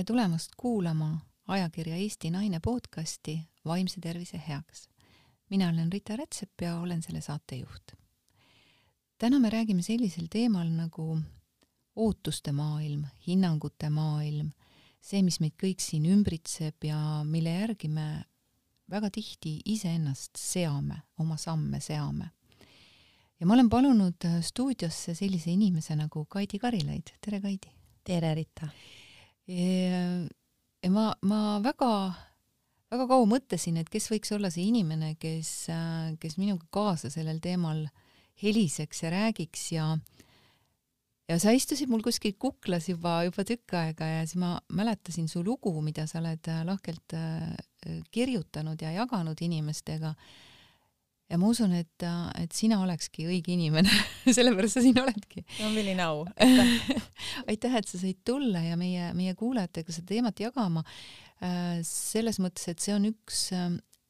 tere tulemast kuulama ajakirja Eesti Naine podcasti Vaimse tervise heaks. mina olen Rita Rätsep ja olen selle saatejuht. täna me räägime sellisel teemal nagu ootuste maailm, hinnangute maailm, see, mis meid kõik siin ümbritseb ja mille järgi me väga tihti iseennast seame, oma samme seame. ja ma olen palunud stuudiosse sellise inimese nagu Kaidi Karilaid, tere Kaidi! tere, Rita! Ja ma, ma väga, väga kaua mõtlesin, et kes võiks olla see inimene, kes, kes minuga kaasa sellel teemal heliseks ja räägiks ja ja sa istusid mul kuskil kuklas juba, juba tükk aega ja siis ma mäletasin su lugu, mida sa oled lahkelt äh, kirjutanud ja jaganud inimestega ja ma usun, et, et sina olekski õige inimene sellepärast sa siin oledki. no milline au, aitäh aitäh, et sa said tulla ja meie, meie kuulajatega seda teemat jagama. Selles mõttes, et see on üks,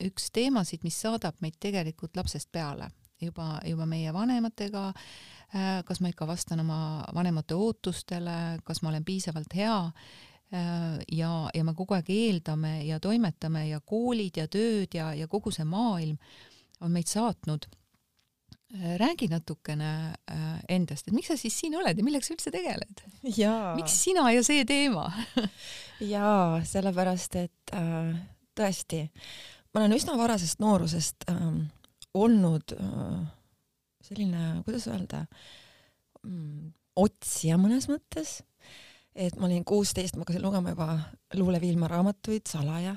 üks teemasid, mis saadab meid tegelikult lapsest peale, juba, juba meie vanematega. Kas ma ikka vastan oma vanemate ootustele, kas ma olen piisavalt hea ja, ja me kogu aeg eeldame ja toimetame ja koolid ja tööd ja, ja kogu see maailm on meid saatnud. Äh, räägi natukene äh, endast, et miks sa siis siin oled ja milleks sa üldse tegeled? miks sina ja see teema jaa, sellepärast et äh, tõesti, ma olen üsna varasest noorusest äh, olnud äh, selline, kuidas öelda mm,, otsija mõnes mõttes. et ma olin kuusteist, ma hakkasin lugema juba Luule Viilma raamatuid Salaja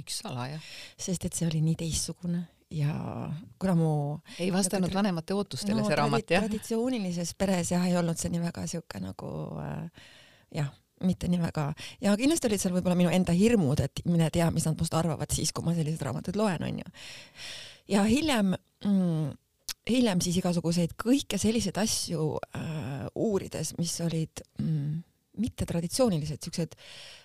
miks salaja? sest et see oli nii teistsugune ja kuna mu ei vastanud vanemate ootustele no, see raamat, jah? traditsioonilises peres jah, ei olnud see nii väga sihuke nagu äh, jah, mitte nii väga ja kindlasti olid seal võib-olla minu enda hirmud, et mine tea, mis nad must arvavad siis, kui ma selliseid raamatuid loen, onju. ja hiljem mm, hiljem siis igasuguseid kõike selliseid asju äh, uurides, mis olid mm, mittetraditsioonilised, siuksed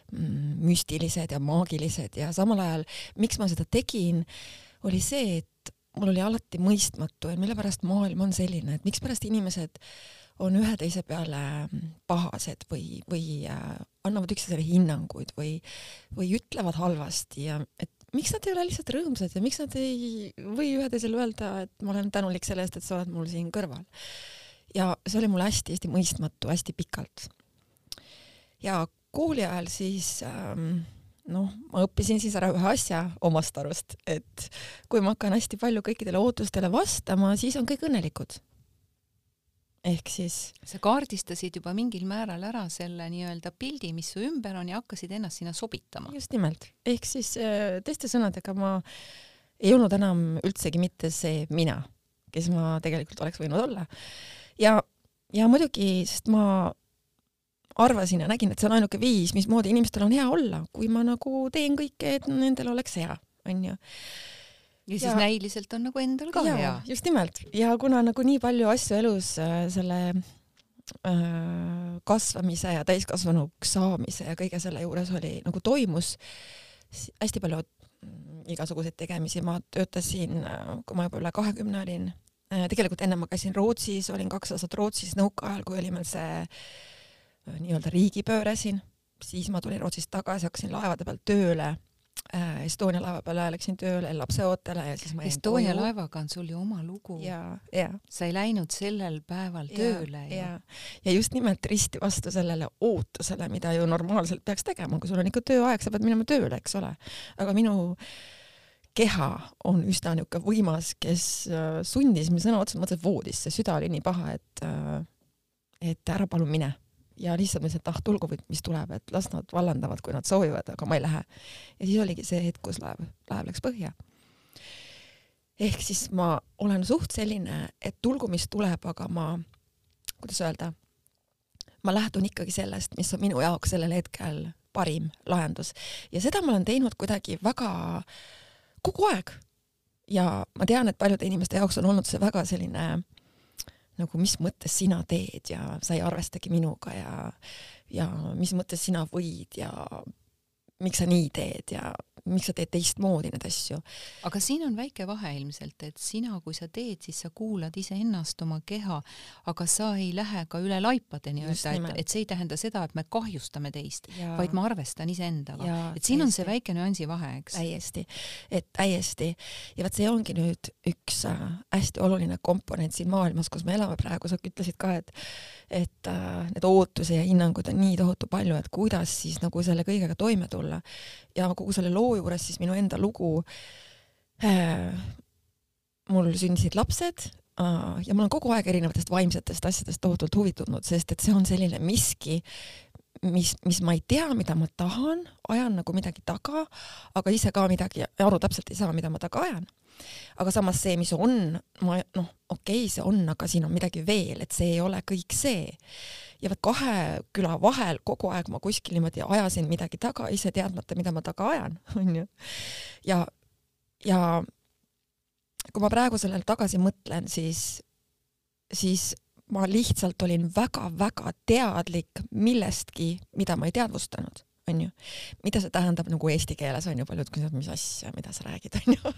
mm, müstilised ja maagilised ja samal ajal, miks ma seda tegin äh,, oli see, et mul oli alati mõistmatu, et mille pärast maailm on selline, et mikspärast inimesed on ühe teise peale pahased või, või äh, annavad üksteisele hinnanguid või, või ütlevad halvasti ja et miks nad ei ole lihtsalt rõõmsad ja miks nad ei või ühe teisele öelda, et ma olen tänulik selle eest, et sa oled mul siin kõrval. ja see oli mulle hästi-hästi mõistmatu hästi pikalt. ja kooli ajal siis ähm, noh, ma õppisin siis ära ühe asja omast arust, et kui ma hakkan hästi palju kõikidele ootustele vastama, siis on kõik õnnelikud. ehk siis. sa kaardistasid juba mingil määral ära selle nii-öelda pildi, mis su ümber on ja hakkasid ennast sinna sobitama. just nimelt, ehk siis äh, teiste sõnadega ma ei olnud enam üldsegi mitte see mina, kes ma tegelikult oleks võinud olla. ja, ja muidugi, sest ma arvasin ja nägin, et see on ainuke viis, mismoodi inimestel on hea olla, kui ma nagu teen kõike, et nendel oleks hea, onju. ja siis ja, näiliselt on nagu endal ka ja, hea. just nimelt ja kuna nagu nii palju asju elus äh, selle äh, kasvamise ja täiskasvanuks saamise ja kõige selle juures oli nagu toimus hästi palju igasuguseid tegemisi, ma töötasin, äh, kui ma juba üle kahekümne olin äh,, tegelikult enne ma käisin Rootsis, olin kaks aastat Rootsis nõukaajal, kui oli meil see Äh, nii-öelda riigipööre siin, siis ma tulin Rootsist tagasi, hakkasin laevade peal tööle äh, Estonia laeva peale läksin tööle lapseootele ja siis ma Estonia koju. laevaga on sul ju oma lugu. sa ei läinud sellel päeval ja, tööle ju. ja, ja just nimelt risti vastu sellele ootusele, mida ju normaalselt peaks tegema, kui sul on ikka tööaeg, sa pead minema tööle, eks ole. aga minu keha on üsna niisugune võimas, kes äh, sundis mind sõna otseses mõttes voodisse, süda oli nii paha, et et ära palun mine ja lihtsalt mõtlesin, et ah, tulgu, mis tuleb, et las nad vallandavad, kui nad soovivad, aga ma ei lähe. ja siis oligi see hetk, kus laev, laev läks põhja. ehk siis ma olen suht selline, et tulgu, mis tuleb, aga ma, kuidas öelda, ma lähtun ikkagi sellest, mis on minu jaoks sellel hetkel parim lahendus ja seda ma olen teinud kuidagi väga kogu aeg. ja ma tean, et paljude inimeste jaoks on olnud see väga selline nagu mis mõttes sina teed ja sa ei arvestagi minuga ja, ja mis mõttes sina võid ja miks sa nii teed ja miks sa teed teistmoodi neid asju. aga siin on väike vahe ilmselt, et sina, kui sa teed, siis sa kuulad iseennast, oma keha, aga sa ei lähe ka üle laipade nii-öelda, et, et see ei tähenda seda, et me kahjustame teist, vaid ma arvestan iseendaga. et siin täiesti. on see väike nüansi vahe, eks. täiesti, et täiesti. ja vot see ongi nüüd üks äh, hästi oluline komponent siin maailmas, kus me elame praegu, sa ütlesid ka, et et äh, need ootusi ja hinnangud on nii tohutu palju, et kuidas siis nagu selle kõigega toime tulla. ja kogu selle loo loo juures siis minu enda lugu äh,. mul sündisid lapsed äh, ja ma olen kogu aeg erinevatest vaimsetest asjadest tohutult huvitunud, sest et see on selline miski, mis, mis ma ei tea, mida ma tahan, ajan nagu midagi taga, aga ise ka midagi aru täpselt ei saa, mida ma taga ajan. aga samas see, mis on, ma noh, okei okay,, see on, aga siin on midagi veel, et see ei ole kõik see ja vot kahe küla vahel kogu aeg ma kuskil niimoodi ajasin midagi taga, ise teadmata, mida ma taga ajan, onju. ja, ja kui ma praegu sellele tagasi mõtlen, siis, siis ma lihtsalt olin väga-väga teadlik millestki, mida ma ei teadvustanud onju. mida see tähendab nagu eesti keeles onju, paljud küsivad, mis asja, mida sa räägid, onju.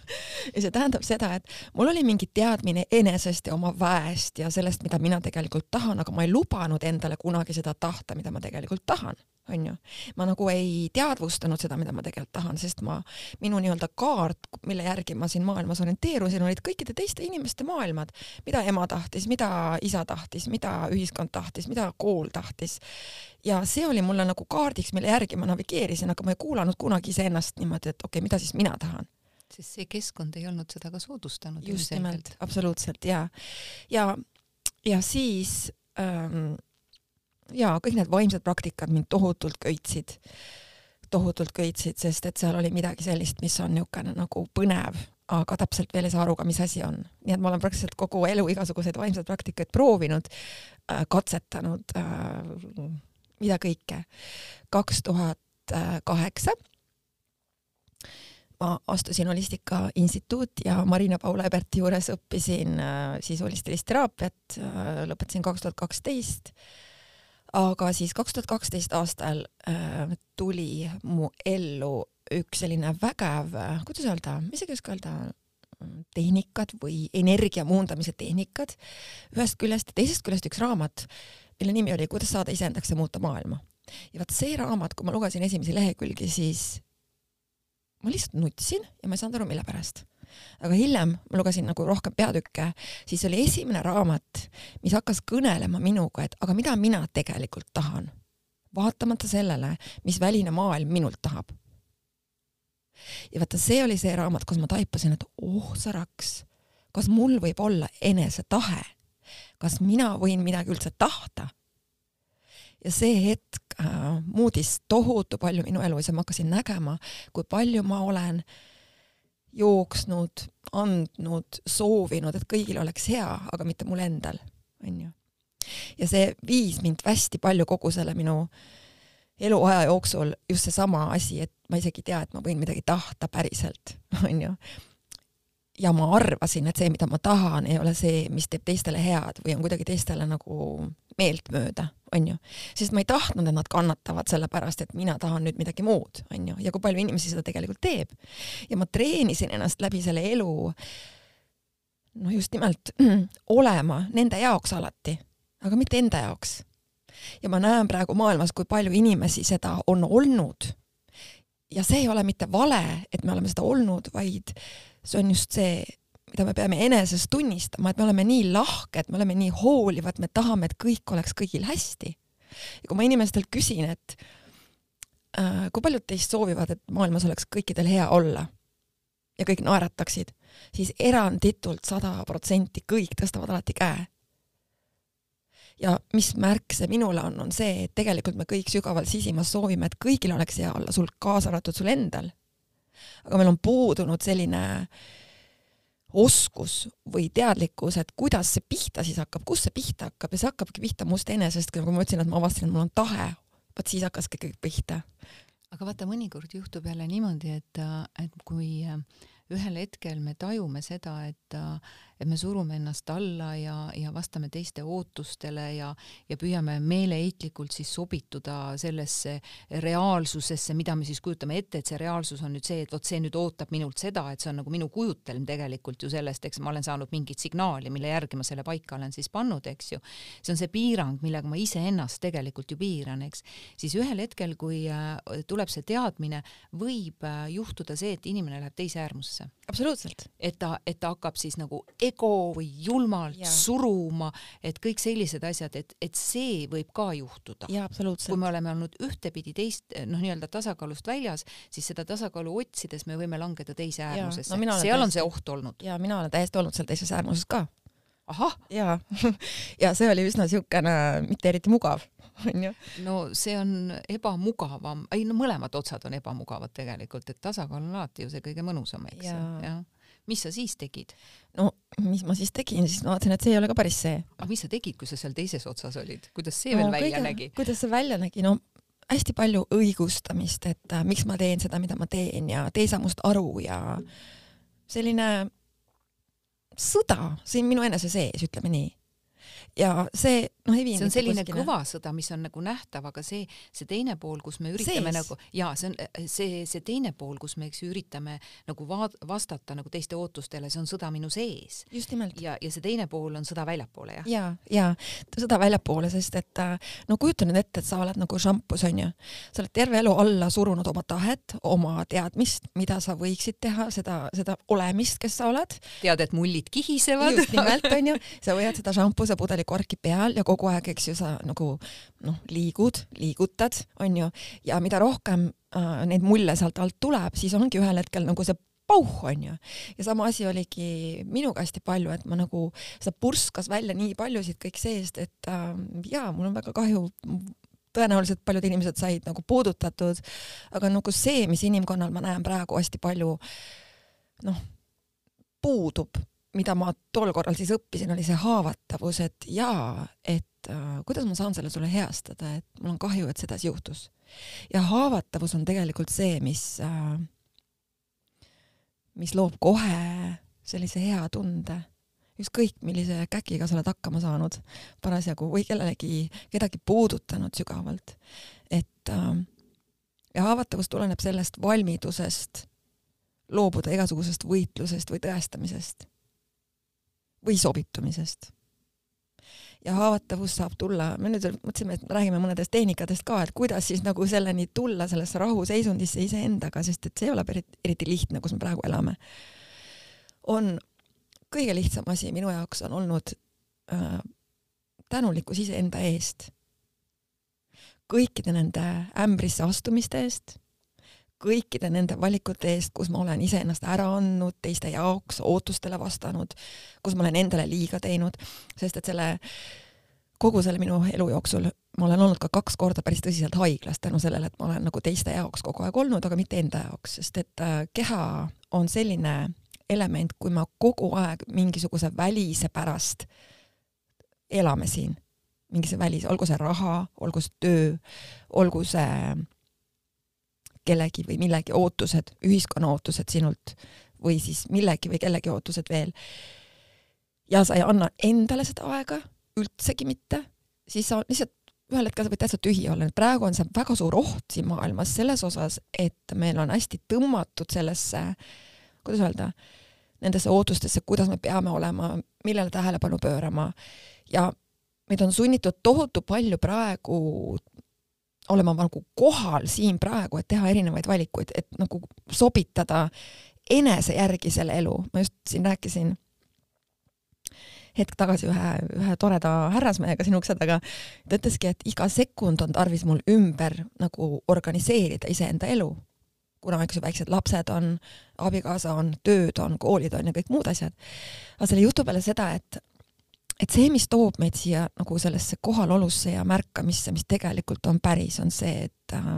ja see tähendab seda, et mul oli mingi teadmine enesest ja oma väest ja sellest, mida mina tegelikult tahan, aga ma ei lubanud endale kunagi seda tahta, mida ma tegelikult tahan onju. ma nagu ei teadvustanud seda, mida ma tegelikult tahan, sest ma, minu nii-öelda kaart, mille järgi ma siin maailmas orienteerusin, olid kõikide teiste inimeste maailmad, mida ema tahtis, mida isa tahtis, mida ühiskond tahtis, mida kool tahtis. ja see oli mulle nagu kaardiks, mille järgi ma navigeerisin, aga ma ei kuulanud kunagi iseennast niimoodi, et okei okay,, mida siis mina tahan sest see keskkond ei olnud seda ka soodustanud. just nimelt, absoluutselt ja, ja, ja siis ähm, ja kõik need vaimsed praktikad mind tohutult köitsid, tohutult köitsid, sest et seal oli midagi sellist, mis on niisugune nagu põnev, aga täpselt veel ei saa aru ka, mis asi on. nii et ma olen praktiliselt kogu elu igasuguseid vaimseid praktikaid proovinud äh,, katsetanud äh,, mida kõike. kaks tuhat kaheksa ma astusin Holistika Instituuti ja Marina Paula Eberti juures õppisin äh, siis holistilist teraapiat äh,, lõpetasin kaks tuhat kaksteist aga siis kaks tuhat kaksteist aastal äh, tuli mu ellu üks selline vägev, kuidas öelda, ma isegi ei oska öelda, tehnikad või energia muundamise tehnikad ühest küljest teisest küljest üks raamat, mille nimi oli Kuidas saada iseendaks ja muuta maailma. ja vot see raamat, kui ma lugesin esimesi lehekülgi, siis ma lihtsalt nutsin ja ma ei saanud aru, mille pärast aga hiljem ma lugesin nagu rohkem peatükke, siis oli esimene raamat, mis hakkas kõnelema minuga, et aga mida mina tegelikult tahan, vaatamata sellele, mis väline maailm minult tahab. ja vaata, see oli see raamat, kus ma taipasin, et oh sa raks, kas mul võib olla enesetahe, kas mina võin midagi üldse tahta? Ja see hetk äh, muutis tohutu palju minu elus ja ma hakkasin nägema, kui palju ma olen äh, jooksnud, andnud, soovinud, et kõigil oleks hea, aga mitte mul endal, onju. ja see viis mind hästi palju kogu selle minu eluaja jooksul just seesama asi, et ma isegi ei tea, et ma võin midagi tahta päriselt, onju. Ja ma arvasin, et see, mida ma tahan, ei ole see, mis teeb teistele head või on kuidagi teistele nagu meeltmööda, onju. sest ma ei tahtnud, et nad kannatavad sellepärast, et mina tahan nüüd midagi muud, onju, ja kui palju inimesi seda tegelikult teeb. ja ma treenisin ennast läbi selle elu noh, just nimelt olema nende jaoks alati, aga mitte enda jaoks. ja ma näen praegu maailmas, kui palju inimesi seda on olnud. ja see ei ole mitte vale, et me oleme seda olnud, vaid see on just see mida me peame eneses tunnistama, et me oleme nii lahked, me oleme nii hoolivad, me tahame, et kõik oleks kõigil hästi. ja kui ma inimestelt küsin, et äh, kui paljud teist soovivad, et maailmas oleks kõikidel hea olla ja kõik naerataksid, siis eranditult sada protsenti kõik tõstavad alati käe. ja mis märk see minule on, on see, et tegelikult me kõik sügaval sisimas soovime, et kõigil oleks hea olla, sul kaasa arvatud sul endal. Aga meil on puudunud selline oskus või teadlikkus, et kuidas see pihta siis hakkab, kust see pihta hakkab ja see hakkabki pihta must enesest, kui ma ütlesin, et ma avastasin, et mul on tahe, vot siis hakkaski kõik pihta. aga vaata, mõnikord juhtub jälle niimoodi, et, et kui ühel hetkel me tajume seda, et et me surume ennast alla ja, ja vastame teiste ootustele ja, ja püüame meeleheitlikult siis sobituda sellesse reaalsusesse, mida me siis kujutame ette, et see reaalsus on nüüd see, et vot see nüüd ootab minult seda, et see on nagu minu kujutelm tegelikult ju sellest, eks ma olen saanud mingit signaali, mille järgi ma selle paika olen siis pannud, eks ju. see on see piirang, millega ma iseennast tegelikult ju piiran, eks. siis ühel hetkel, kui äh, tuleb see teadmine, võib äh, juhtuda see, et inimene läheb teise äärmusse. absoluutselt. et ta, et ta hakkab siis nagu ego või julmalt ja. suruma, et kõik sellised asjad, et, et see võib ka juhtuda. kui me oleme olnud ühtepidi teist, noh, nii-öelda tasakaalust väljas, siis seda tasakaalu otsides me võime langeda teise äärmusesse no,. seal täiesti, on see oht olnud. ja mina olen täiesti olnud seal teises äärmuses ka. ahah. ja ja see oli üsna siukene mitte eriti mugav, onju. no see on ebamugavam, ei no mõlemad otsad on ebamugavad tegelikult, et tasakaal on alati ju see kõige mõnusam, eks ju, jah mis sa siis tegid? no mis ma siis tegin, siis ma vaatasin, et see ei ole ka päris see. aga mis sa tegid, kui sa seal teises otsas olid, kuidas see no, veel välja kõige, nägi? kuidas see välja nägi, no hästi palju õigustamist, et äh, miks ma teen seda, mida ma teen ja tee sa must aru ja selline sõda siin minu enese sees, ütleme nii ja see noh, ei vii see on selline kuskile. kõva sõda, mis on nagu nähtav, aga see, see teine pool, kus me üritame Sees. nagu ja see on see, see teine pool, kus me eks ju üritame nagu vaad, vastata nagu teiste ootustele, see on sõda minu sees. just nimelt. ja, ja see teine pool on sõda väljapoole, jah? ja, ja sõda väljapoole, sest et no kujuta nüüd ette, et sa oled nagu šampus onju, sa oled terve elu alla surunud oma tahet, oma teadmist, mida sa võiksid teha, seda, seda olemist, kes sa oled. tead, et mullid kihisevad. just nimelt onju, sa hoiad seda šampuse pudeli korki peal ja kogu aeg, eks ju, sa nagu noh, liigud, liigutad, onju, ja mida rohkem äh, neid mulle sealt alt tuleb, siis ongi ühel hetkel nagu see pauh onju. ja sama asi oligi minuga hästi palju, et ma nagu, seda purskas välja nii paljusid kõik seest, et äh, jaa, mul on väga kahju, tõenäoliselt paljud inimesed said nagu puudutatud, aga nagu see, mis inimkonnal ma näen praegu hästi palju noh, puudub mida ma tol korral siis õppisin, oli see haavatavus, et jaa, et äh, kuidas ma saan selle sulle heastada, et mul on kahju, et sedasi juhtus. ja haavatavus on tegelikult see, mis äh,, mis loob kohe sellise hea tunde, ükskõik millise käkiga sa oled hakkama saanud parasjagu või kellelegi, kedagi puudutanud sügavalt. et äh, ja haavatavus tuleneb sellest valmidusest loobuda igasugusest võitlusest või tõestamisest või sobitumisest. ja haavatavus saab tulla, me nüüd mõtlesime, et räägime mõnedest tehnikatest ka, et kuidas siis nagu selleni tulla, sellesse rahuseisundisse iseendaga, sest et see ei ole eriti, eriti lihtne, kus me praegu elame. on kõige lihtsam asi minu jaoks on olnud äh, tänulikkus iseenda eest. kõikide nende ämbrisse astumiste eest kõikide nende valikute eest, kus ma olen iseennast ära andnud teiste jaoks, ootustele vastanud, kus ma olen endale liiga teinud, sest et selle kogu selle minu elu jooksul ma olen olnud ka kaks korda päris tõsiselt haiglas tänu sellele, et ma olen nagu teiste jaoks kogu aeg olnud, aga mitte enda jaoks, sest et äh, keha on selline element, kui me kogu aeg mingisuguse välise pärast elame siin, mingi see välis, olgu see raha, olgu see töö, olgu see kellegi või millegi ootused, ühiskonna ootused sinult või siis millegi või kellegi ootused veel. ja sa ei anna endale seda aega üldsegi mitte, siis sa lihtsalt ühel hetkel sa võid täitsa tühi olla, et praegu on see väga suur oht siin maailmas selles osas, et meil on hästi tõmmatud sellesse, kuidas öelda, nendesse ootustesse, kuidas me peame olema, millele tähelepanu pöörama. Ja meid on sunnitud tohutu palju praegu olema nagu kohal siin praegu, et teha erinevaid valikuid, et nagu sobitada enese järgi selle elu. ma just siin rääkisin hetk tagasi ühe, ühe toreda härrasmehega siin ukse taga, ta ütleski, et iga sekund on tarvis mul ümber nagu organiseerida iseenda elu. kuna eks ju väiksed lapsed on, abikaasa on, tööd on, koolid on ja kõik muud asjad. aga selle jutu peale seda, et et see, mis toob meid siia nagu sellesse kohalolusse ja märkamisse, mis tegelikult on päris, on see, et äh,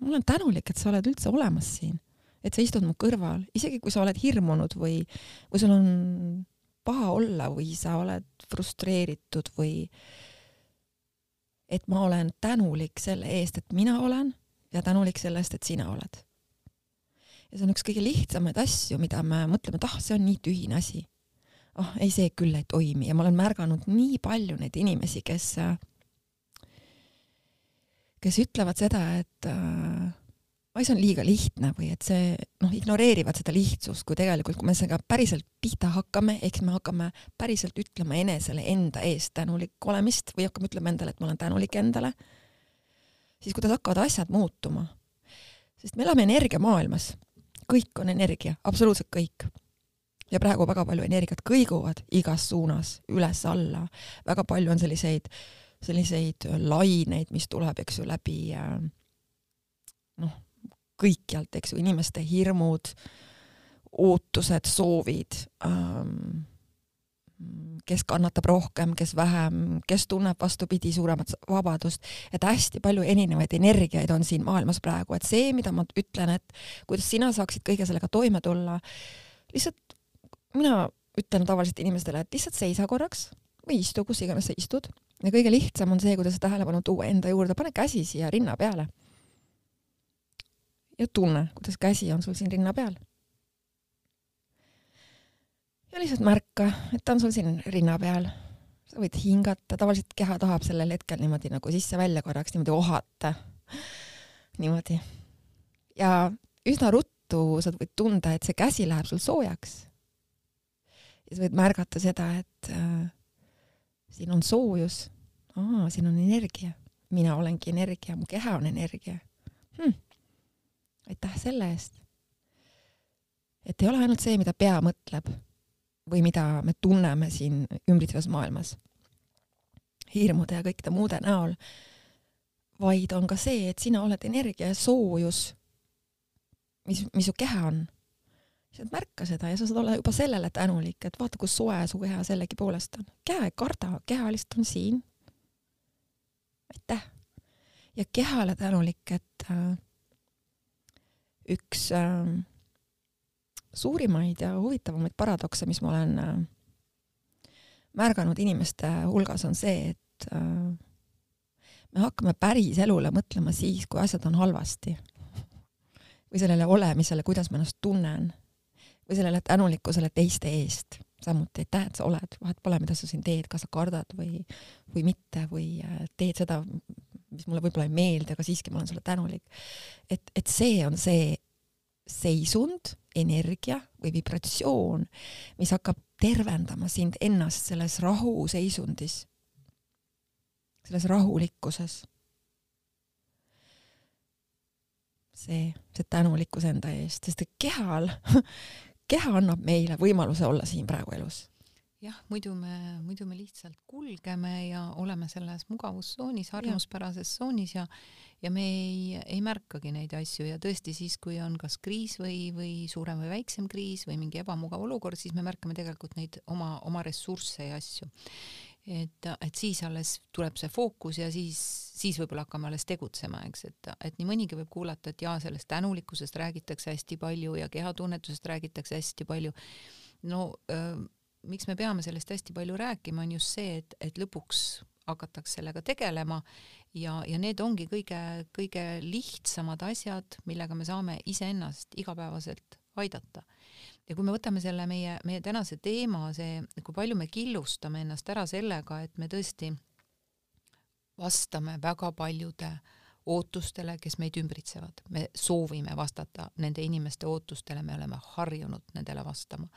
ma olen tänulik, et sa oled üldse olemas siin, et sa istud mu kõrval, isegi kui sa oled hirmunud või, või sul on paha olla või sa oled frustreeritud või et ma olen tänulik selle eest, et mina olen ja tänulik selle eest, et sina oled. ja see on üks kõige lihtsamaid asju, mida me mõtleme, et ah, see on nii tühine asi. Oh,, ei, see küll ei toimi ja ma olen märganud nii palju neid inimesi, kes, kes ütlevad seda, et äh, oi, see on liiga lihtne või et see noh, ignoreerivad seda lihtsust, kui tegelikult, kui me sellega päriselt pihta hakkame, eks me hakkame päriselt ütlema enesele enda eest tänulik olemist või hakkame ütlema endale, et ma olen tänulik endale, siis kuidas hakkavad asjad muutuma. sest me elame energiamaailmas, kõik on energia, absoluutselt kõik. Ja praegu väga palju energiat kõiguvad igas suunas, üles-alla, väga palju on selliseid, selliseid laineid, mis tuleb, eks ju, läbi äh, noh kõikjalt, eks ju, inimeste hirmud, ootused, soovid ähm,, kes kannatab rohkem, kes vähem, kes tunneb vastupidi suuremat vabadust, et hästi palju erinevaid energiaid on siin maailmas praegu, et see, mida ma ütlen, et kuidas sina saaksid kõige sellega toime tulla, lihtsalt mina ütlen tavaliselt inimestele, et lihtsalt seisa korraks või istu, kus iganes sa istud ja kõige lihtsam on see, kuidas tähelepanu tuua enda juurde, pane käsi siia rinna peale ja tunne, kuidas käsi on sul siin rinna peal. ja lihtsalt märka, et ta on sul siin rinna peal. sa võid hingata, tavaliselt keha tahab sellel hetkel niimoodi nagu sisse-välja korraks niimoodi ohata. niimoodi. ja üsna ruttu sa võid tunda, et see käsi läheb sul soojaks. Sa võid märgata seda, et äh, siin on soojus. aa, siin on energia. mina olengi energia, mu keha on energia hm aitäh selle eest. et ei ole ainult see, mida pea mõtleb või mida me tunneme siin ümbritsevas maailmas, hirmude ja kõikide muude näol, vaid on ka see, et sina oled energia ja soojus, mis, mis su keha on. Lihtsalt märka seda ja sa saad olla juba sellele tänulik, et vaata, kui soe su keha sellegipoolest on. keha ei karda, keha lihtsalt on siin. aitäh. ja kehale tänulik, et äh, üks äh, suurimaid ja huvitavamaid paradokse, mis ma olen äh, märganud inimeste hulgas, on see, et äh, me hakkame päris elule mõtlema siis, kui asjad on halvasti. või sellele olemisele, kuidas ma ennast tunnen. Või sellele tänulikkusele teiste eest. samuti aitäh, et sa oled, vahet pole, mida sa siin teed, kas sa kardad või, või mitte või äh, teed seda, mis mulle võib-olla ei meeldi, aga siiski ma olen sulle tänulik. et, et see on see seisund, energia või vibratsioon, mis hakkab tervendama sind ennast selles rahuseisundis, selles rahulikkuses. see, see tänulikkus enda eest, sest et kehal, keha annab meile võimaluse olla siin praegu elus. Jah, muidu me, muidu me lihtsalt kulgeme ja oleme selles mugavustsoonis, harjumuspärases tsoonis ja ja me ei, ei märkagi neid asju. Ja tõesti siis, kui on kas kriis või, või suurem või väiksem kriis või mingi ebamugav olukord, siis me märkame tegelikult neid oma, oma ressursse ja asju. Et, et siis alles tuleb see fookus ja siis, siis võib-olla hakkame alles tegutsema, eks, et, et nii mõnigi võib kuulata, et jaa, sellest tänulikkusest räägitakse hästi palju ja kehatunnetusest räägitakse hästi palju. no öö, miks me peame sellest hästi palju rääkima, on just see, et, et lõpuks hakatakse sellega tegelema ja, ja need ongi kõige-kõige lihtsamad asjad, millega me saame iseennast igapäevaselt aidata. Ja kui me võtame selle meie, meie tänase teema, see, kui palju me killustame ennast ära sellega, et me tõesti vastame väga paljude ootustele, kes meid ümbritsevad, me soovime vastata nende inimeste ootustele, me oleme harjunud nendele vastama.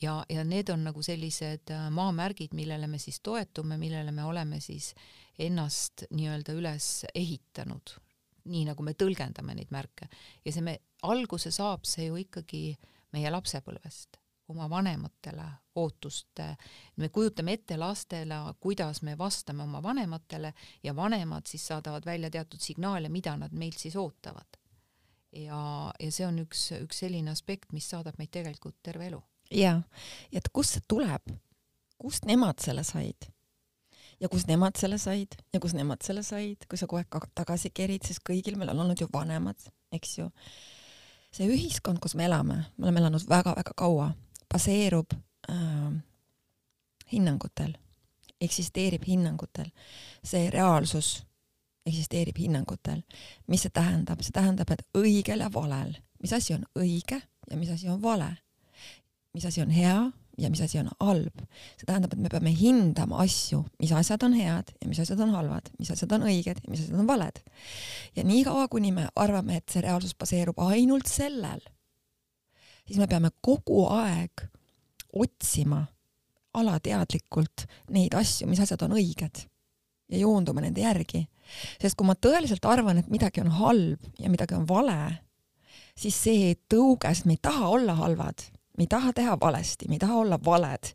Ja, ja need on nagu sellised äh, maamärgid, millele me siis toetume, millele me oleme siis ennast nii-öelda üles ehitanud, nii nagu me tõlgendame neid märke. Ja see me, alguse saab see ju ikkagi meie lapsepõlvest, oma vanematele ootuste, me kujutame ette lastele, kuidas me vastame oma vanematele ja vanemad siis saadavad välja teatud signaale, mida nad meilt siis ootavad. ja, ja see on üks, üks selline aspekt, mis saadab meid tegelikult terve elu. Ja, et kust see tuleb, kust nemad selle said? Ja kus nemad selle said? Ja kus nemad selle said, kui sa kogu aeg tagasi kerid, sest kõigil meil on olnud ju vanemad, eks ju. See ühiskond, kus me elame, me oleme elanud väga-väga kaua, baseerub äh, hinnangutel, eksisteerib hinnangutel. see reaalsus eksisteerib hinnangutel. mis see tähendab? see tähendab, et õigel ja valel mis asi on õige ja mis asi on vale. mis asi on hea ja mis asi on halb. see tähendab, et me peame hindama asju, mis asjad on head ja mis asjad on halvad, mis asjad on õiged ja mis asjad on valed. ja niikaua, kuni me arvame, et see reaalsus baseerub ainult sellel, siis me peame kogu aeg otsima alateadlikult neid asju, mis asjad on õiged ja joonduma nende järgi. sest kui ma tõeliselt arvan, et midagi on halb ja midagi on vale, siis see tõuge, sest me ei taha olla halvad, me ei taha teha valesti, me ei taha olla valed,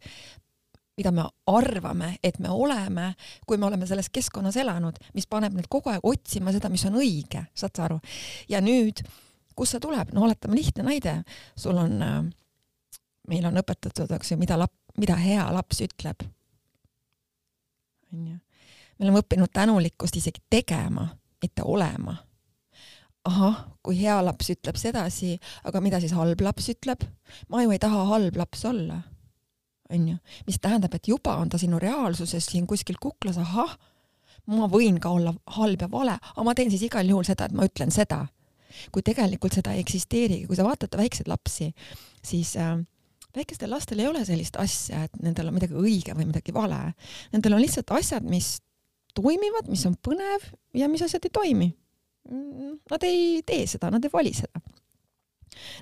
mida me arvame, et me oleme, kui me oleme selles keskkonnas elanud, mis paneb nüüd kogu aeg otsima seda, mis on õige, saad sa aru? ja nüüd, kust see tuleb, no oletame lihtne näide, sul on äh, meil on õpetatud, eks ju, mida lap-, mida hea laps ütleb. onju. me oleme õppinud tänulikkust isegi tegema, mitte olema. Ahah, kui hea laps ütleb sedasi, aga mida siis halb laps ütleb? ma ju ei taha halb laps olla. onju, mis tähendab, et juba on ta sinu reaalsuses siin kuskil kuklas, ahah, ma võin ka olla halb ja vale, aga ma teen siis igal juhul seda, et ma ütlen seda kui tegelikult seda ei eksisteerigi, kui sa vaatad väikseid lapsi, siis äh, väikestel lastel ei ole sellist asja, et nendel on midagi õige või midagi vale. Nendel on lihtsalt asjad, mis toimivad, mis on põnev ja mis asjad ei toimi. Nad ei tee seda, nad ei vali seda.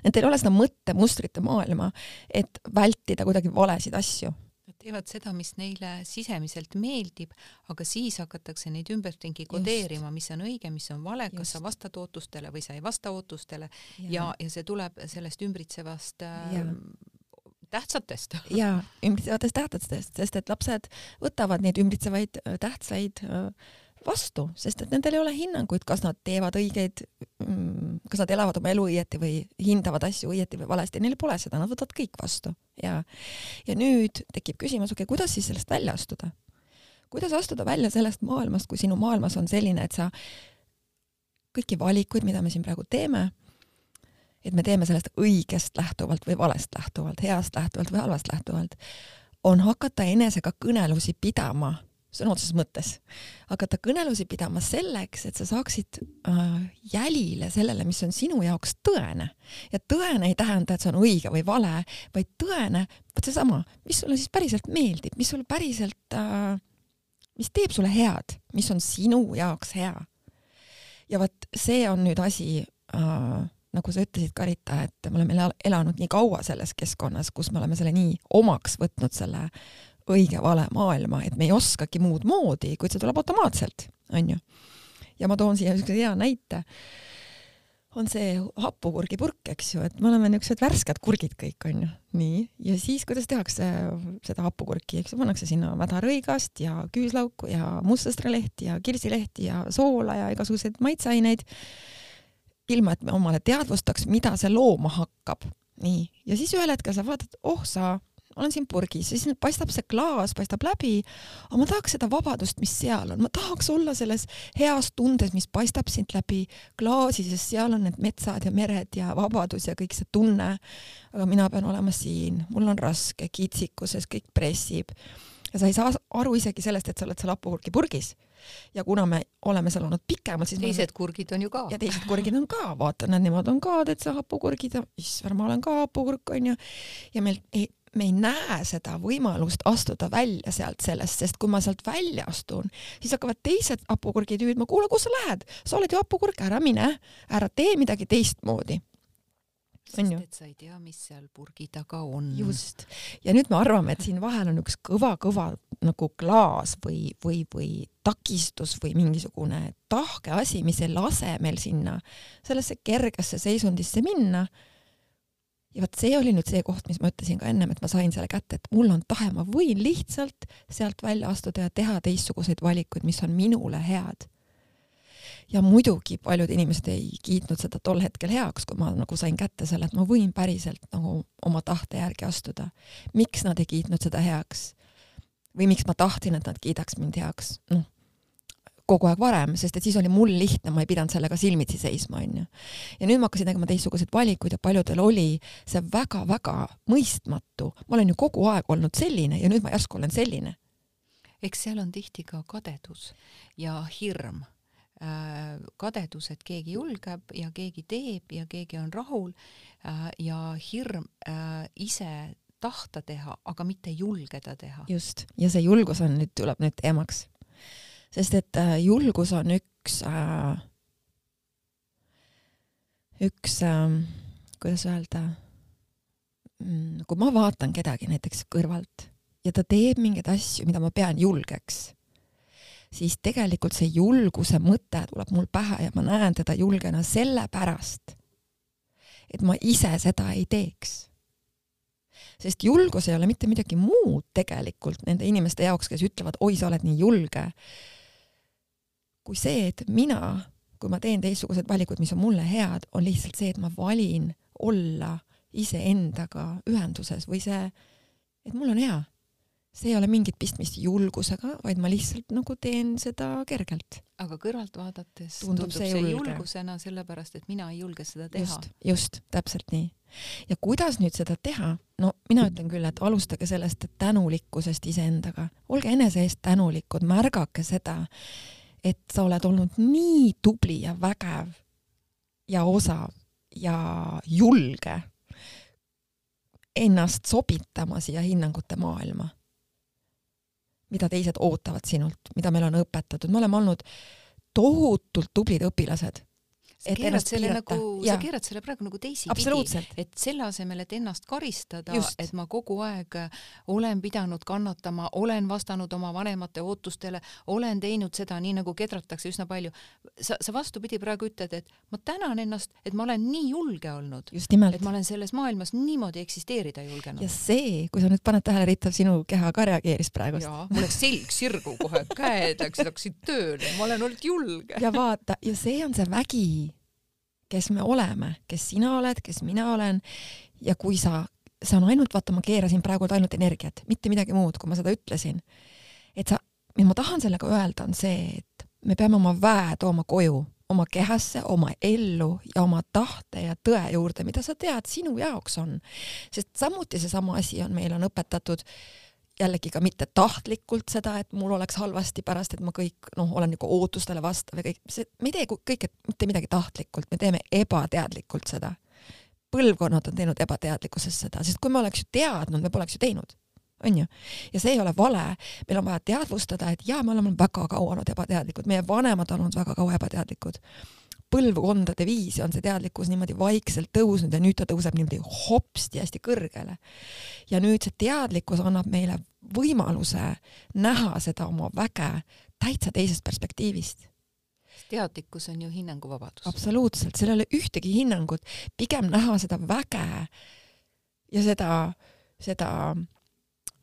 Nendel ei ole seda mõttemustrite maailma, et vältida kuidagi valesid asju. Nad teevad seda, mis neile sisemiselt meeldib, aga siis hakatakse neid ümberringi kodeerima, mis on õige, mis on vale, kas sa vastad ootustele või sa ei vasta ootustele. Ja, ja, ja see tuleb sellest ümbritsevast äh, tähtsatest. ja ümbritsevatest tähtsatest, sest et lapsed võtavad neid ümbritsevaid äh, tähtsaid äh, vastu, sest et nendel ei ole hinnanguid, kas nad teevad õigeid, mm, kas nad elavad oma elu õieti või hindavad asju õieti või valesti, neil pole seda, nad võtavad kõik vastu ja, ja nüüd tekib küsimus, okei okay,, kuidas siis sellest välja astuda? kuidas astuda välja sellest maailmast, kui sinu maailmas on selline, et sa kõiki valikuid, mida me siin praegu teeme et me teeme sellest õigest lähtuvalt või valest lähtuvalt, heast lähtuvalt või halvast lähtuvalt, on hakata enesega kõnelusi pidama, sõna otseses mõttes, hakata kõnelusi pidama selleks, et sa saaksid äh, jälile sellele, mis on sinu jaoks tõene. ja tõene ei tähenda, et see on õige või vale, vaid tõene, vot seesama, mis sulle siis päriselt meeldib, mis sulle päriselt äh,, mis teeb sulle head, mis on sinu jaoks hea. ja vot see on nüüd asi äh, nagu sa ütlesid, Karita, et me oleme elanud nii kaua selles keskkonnas, kus me oleme selle nii omaks võtnud, selle õige-vale maailma, et me ei oskagi muud moodi, kuid see tuleb automaatselt, onju. ja ma toon siia niisuguse hea näite, on see hapukurgipurk, eks ju, et me oleme niisugused värsked kurgid kõik, onju. nii, ja siis kuidas tehakse seda hapukurki, eks ju, pannakse sinna mädarõigast ja küüslauku ja mustsõstralehti ja kirsilehti ja soola ja igasuguseid maitseaineid ilma et me omale teadvustaks, mida see looma hakkab. nii, ja siis ühel hetkel sa vaatad, oh sa, olen siin purgis, siis paistab see klaas, paistab läbi, aga ma tahaks seda vabadust, mis seal on, ma tahaks olla selles heas tundes, mis paistab siit läbi klaasi, sest seal on need metsad ja mered ja vabadus ja kõik see tunne. aga mina pean olema siin, mul on raske, kitsikuses kõik pressib ja sa ei saa aru isegi sellest, et sa oled seal hapukurgi purgis ja kuna me oleme seal olnud pikemalt, siis teised oleme... kurgid on ju ka. ja teised kurgid on ka, vaata, nad nemad on ka täitsa hapukurgid ja issand, ma olen ka hapukurk onju. ja meil ei, me ei näe seda võimalust astuda välja sealt sellest, sest kui ma sealt välja astun, siis hakkavad teised hapukurgid hüüdma, kuule, kus sa lähed, sa oled ju hapukurk, ära mine, ära tee midagi teistmoodi sest et sa ei tea, mis seal purgi taga on. just. ja nüüd me arvame, et siin vahel on üks kõva-kõva nagu klaas või, või, või takistus või mingisugune tahke asi, mis ei lase meil sinna sellesse kergesse seisundisse minna. Ja vot see oli nüüd see koht, mis ma ütlesin ka ennem, et ma sain selle kätte, et mul on tahe, ma võin lihtsalt sealt välja astuda ja teha teistsuguseid valikuid, mis on minule head ja muidugi paljud inimesed ei kiitnud seda tol hetkel heaks, kui ma nagu sain kätte selle, et ma võin päriselt nagu oma tahte järgi astuda. miks nad ei kiitnud seda heaks? või miks ma tahtsin, et nad kiidaks mind heaks? noh, kogu aeg varem, sest et siis oli mul lihtne, ma ei pidanud sellega silmitsi seisma, onju. ja nüüd ma hakkasin tegema teistsuguseid valikuid ja paljudel oli see väga-väga mõistmatu. ma olen ju kogu aeg olnud selline ja nüüd ma järsku olen selline. eks seal on tihti ka kadedus ja hirm äh, kadedus, et keegi julgeb ja keegi teeb ja keegi on rahul äh, ja hirm äh, ise tahta teha, aga mitte julgeda teha. just, ja see julgus on nüüd, tuleb nüüd teemaks. Sest et äh, julgus on üks äh,, üks äh,, kuidas öelda mm,, kui ma vaatan kedagi näiteks kõrvalt ja ta teeb mingeid asju, mida ma pean julgeks, siis tegelikult see julguse mõte tuleb mul pähe ja ma näen teda julgena sellepärast, et ma ise seda ei teeks. Sest julgus ei ole mitte midagi muud tegelikult nende inimeste jaoks, kes ütlevad, oi, sa oled nii julge, kui see, et mina, kui ma teen teistsugused valikud, mis on mulle head, on lihtsalt see, et ma valin olla iseendaga ühenduses või see, et mul on hea see ei ole mingit pistmist julgusega, vaid ma lihtsalt nagu teen seda kergelt. aga kõrvalt vaadates tundub, tundub see, see julge. julgusena sellepärast, et mina ei julge seda teha. just, just, täpselt nii. ja kuidas nüüd seda teha? no mina ütlen küll, et alustage sellest tänulikkusest iseendaga, olge enese eest tänulikud, märgake seda, et sa oled olnud nii tubli ja vägev ja osav ja julge ennast sobitama siia hinnangute maailma mida teised ootavad sinult, mida meil on õpetatud, me oleme olnud tohutult tublid õpilased keerad selle piirata. nagu, sa keerad selle praegu nagu teisipidi, et selle asemel, et ennast karistada, et ma kogu aeg olen pidanud kannatama, olen vastanud oma vanemate ootustele, olen teinud seda nii, nagu kedratakse üsna palju. sa, sa vastupidi praegu ütled, et ma tänan ennast, et ma olen nii julge olnud. et ma olen selles maailmas niimoodi eksisteerida julgenud. ja see, kui sa nüüd paned tähele, Rita, sinu keha ka reageeris praegu. jaa, mul läks selg sirgu kohe, käed läksid, hakkasid tööle, ma olen olnud julge. ja vaata, ja see on see vägi kes me oleme, kes sina oled, kes mina olen ja kui sa, see on ainult, vaata, ma keerasin praegu ainult energiat, mitte midagi muud, kui ma seda ütlesin. et sa, mis ma tahan sellega öelda, on see, et me peame oma väe tooma koju, oma kehasse, oma ellu ja oma tahte ja tõe juurde, mida sa tead, sinu jaoks on. sest samuti seesama asi on, meile on õpetatud äh, jällegi ka mitte tahtlikult seda, et mul oleks halvasti pärast, et ma kõik noh, olen nagu ootustele vastav ja kõik, see, me ei tee kõike mitte midagi tahtlikult, me teeme ebateadlikult seda. põlvkonnad on teinud ebateadlikkuses seda, sest kui me oleks ju teadnud, me poleks ju teinud, onju. ja see ei ole vale, meil on vaja teadvustada, et jaa, me oleme väga kaua olnud ebateadlikud, meie vanemad on olnud väga kaua ebateadlikud põlvkondade viisi on see teadlikkus niimoodi vaikselt tõusnud ja nüüd ta tõuseb niimoodi hopsti hästi kõrgele. ja nüüd see teadlikkus annab meile võimaluse näha seda oma väge täitsa teisest perspektiivist teadlikkus on ju hinnanguvabadus. absoluutselt, seal ei ole ühtegi hinnangut, pigem näha seda väge ja seda, seda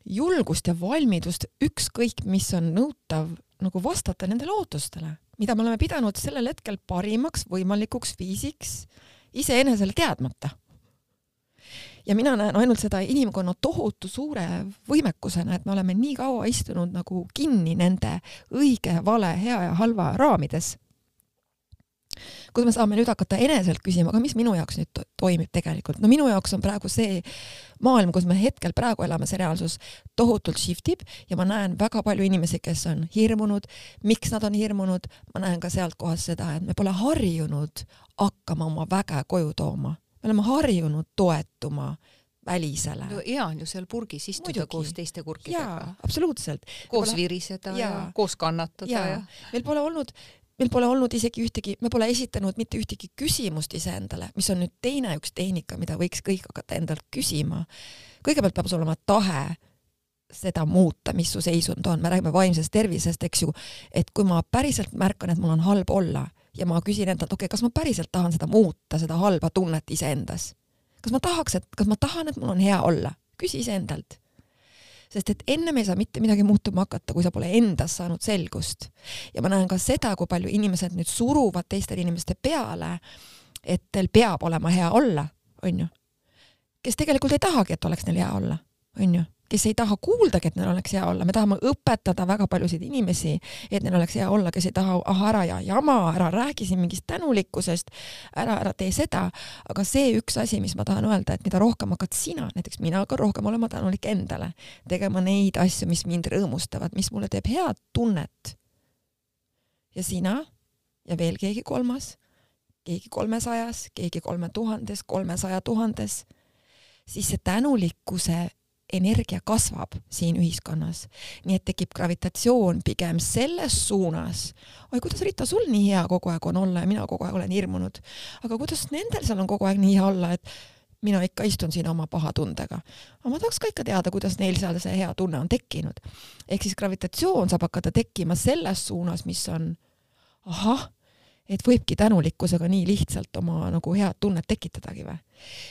julgust ja valmidust, ükskõik mis on nõutav, nagu vastata nendele ootustele mida me oleme pidanud sellel hetkel parimaks võimalikuks viisiks iseenesele teadmata. ja mina näen ainult seda inimkonna tohutu suure võimekusena, et me oleme nii kaua istunud nagu kinni nende õige, vale, hea ja halva raamides kus me saame nüüd hakata eneselt küsima, aga mis minu jaoks nüüd to toimib tegelikult, no minu jaoks on praegu see maailm, kus me hetkel praegu elame, see reaalsus tohutult shift ib ja ma näen väga palju inimesi, kes on hirmunud, miks nad on hirmunud, ma näen ka sealt kohast seda, et me pole harjunud hakkama oma väge koju tooma, me oleme harjunud toetuma välisele. no hea on ju seal purgis istuda Muidugi. koos teiste kurkidega. absoluutselt. koos pole... viriseda ja, ja koos kannatada ja, ja. meil pole olnud meil pole olnud isegi ühtegi, me pole esitanud mitte ühtegi küsimust iseendale, mis on nüüd teine üks tehnika, mida võiks kõik hakata endalt küsima. kõigepealt peab sul olema tahe seda muuta, mis su seisund on, me räägime vaimsest tervisest, eks ju, et kui ma päriselt märkan, et mul on halb olla ja ma küsin endalt, okei okay,, kas ma päriselt tahan seda muuta, seda halba tunnet iseendas, kas ma tahaks, et kas ma tahan, et mul on hea olla, küsi iseendalt sest et ennem ei saa mitte midagi muutuma hakata, kui sa pole endas saanud selgust. ja ma näen ka seda, kui palju inimesed nüüd suruvad teistele inimeste peale, et teil peab olema hea olla, onju. kes tegelikult ei tahagi, et oleks neil hea olla, onju kes ei taha kuuldagi, et neil oleks hea olla, me tahame õpetada väga paljusid inimesi, et neil oleks hea olla, kes ei taha, ah ära ja jama, ära räägi siin mingist tänulikkusest, ära, ära tee seda, aga see üks asi, mis ma tahan öelda, et mida rohkem hakkad sina, näiteks mina hakkan rohkem olema tänulik endale, tegema neid asju, mis mind rõõmustavad, mis mulle teeb head tunnet. ja sina ja veel keegi kolmas, keegi kolmesajas, keegi kolme tuhandes, kolmesaja tuhandes, siis see tänulikkuse energia kasvab siin ühiskonnas, nii et tekib gravitatsioon pigem selles suunas. oi, kuidas Rita, sul nii hea kogu aeg on olla ja mina kogu aeg olen hirmunud. aga kuidas nendel seal on kogu aeg nii hea olla, et mina ikka istun siin oma paha tundega. aga ma tahaks ka ikka teada, kuidas neil seal see hea tunne on tekkinud. ehk siis gravitatsioon saab hakata tekkima selles suunas, mis on ahah, et võibki tänulikkusega nii lihtsalt oma nagu head tunnet tekitadagi või.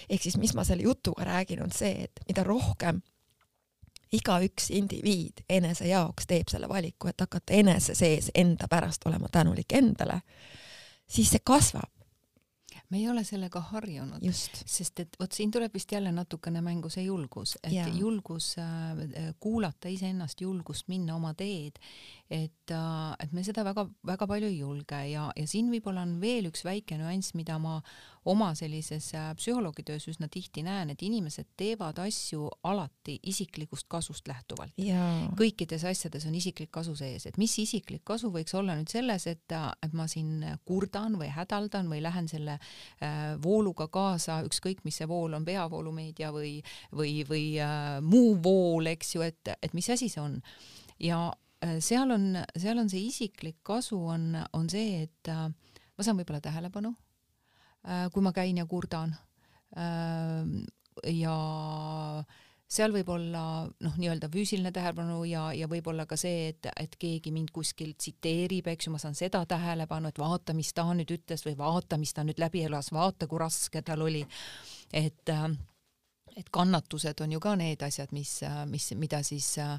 ehk siis, mis ma selle jutuga räägin, on see, et mida rohkem igaüks indiviid enese jaoks teeb selle valiku, et hakata enese sees enda pärast olema tänulik endale, siis see kasvab me ei ole sellega harjunud, sest et vot siin tuleb vist jälle natukene mängu see julgus, et ja. julgus äh, kuulata iseennast, julgust minna oma teed, et äh,, et me seda väga-väga palju ei julge ja, ja siin võib-olla on veel üks väike nüanss, mida ma oma sellises äh, psühholoogitöös üsna tihti näen, et inimesed teevad asju alati isiklikust kasust lähtuvalt. kõikides asjades on isiklik kasu sees, et mis isiklik kasu võiks olla nüüd selles, et, äh, et ma siin kurdan või hädaldan või lähen selle äh, vooluga kaasa, ükskõik mis see vool on, peavoolumeedia või, või, või äh, muu vool, eks ju, et, et mis asi see on. ja seal on, seal on see isiklik kasu on, on see, et äh, ma saan võib-olla tähelepanu Äh, kui ma käin ja kurdan. Äh, ja seal võib olla noh, nii-öelda füüsiline tähelepanu ja, ja võib-olla ka see, et, et keegi mind kuskil tsiteerib, eks ju, ma saan seda tähelepanu, et vaata, mis ta nüüd ütles või vaata, mis ta nüüd läbi elas, vaata, kui raske tal oli. et äh, et kannatused on ju ka need asjad, mis, mis, mida siis äh,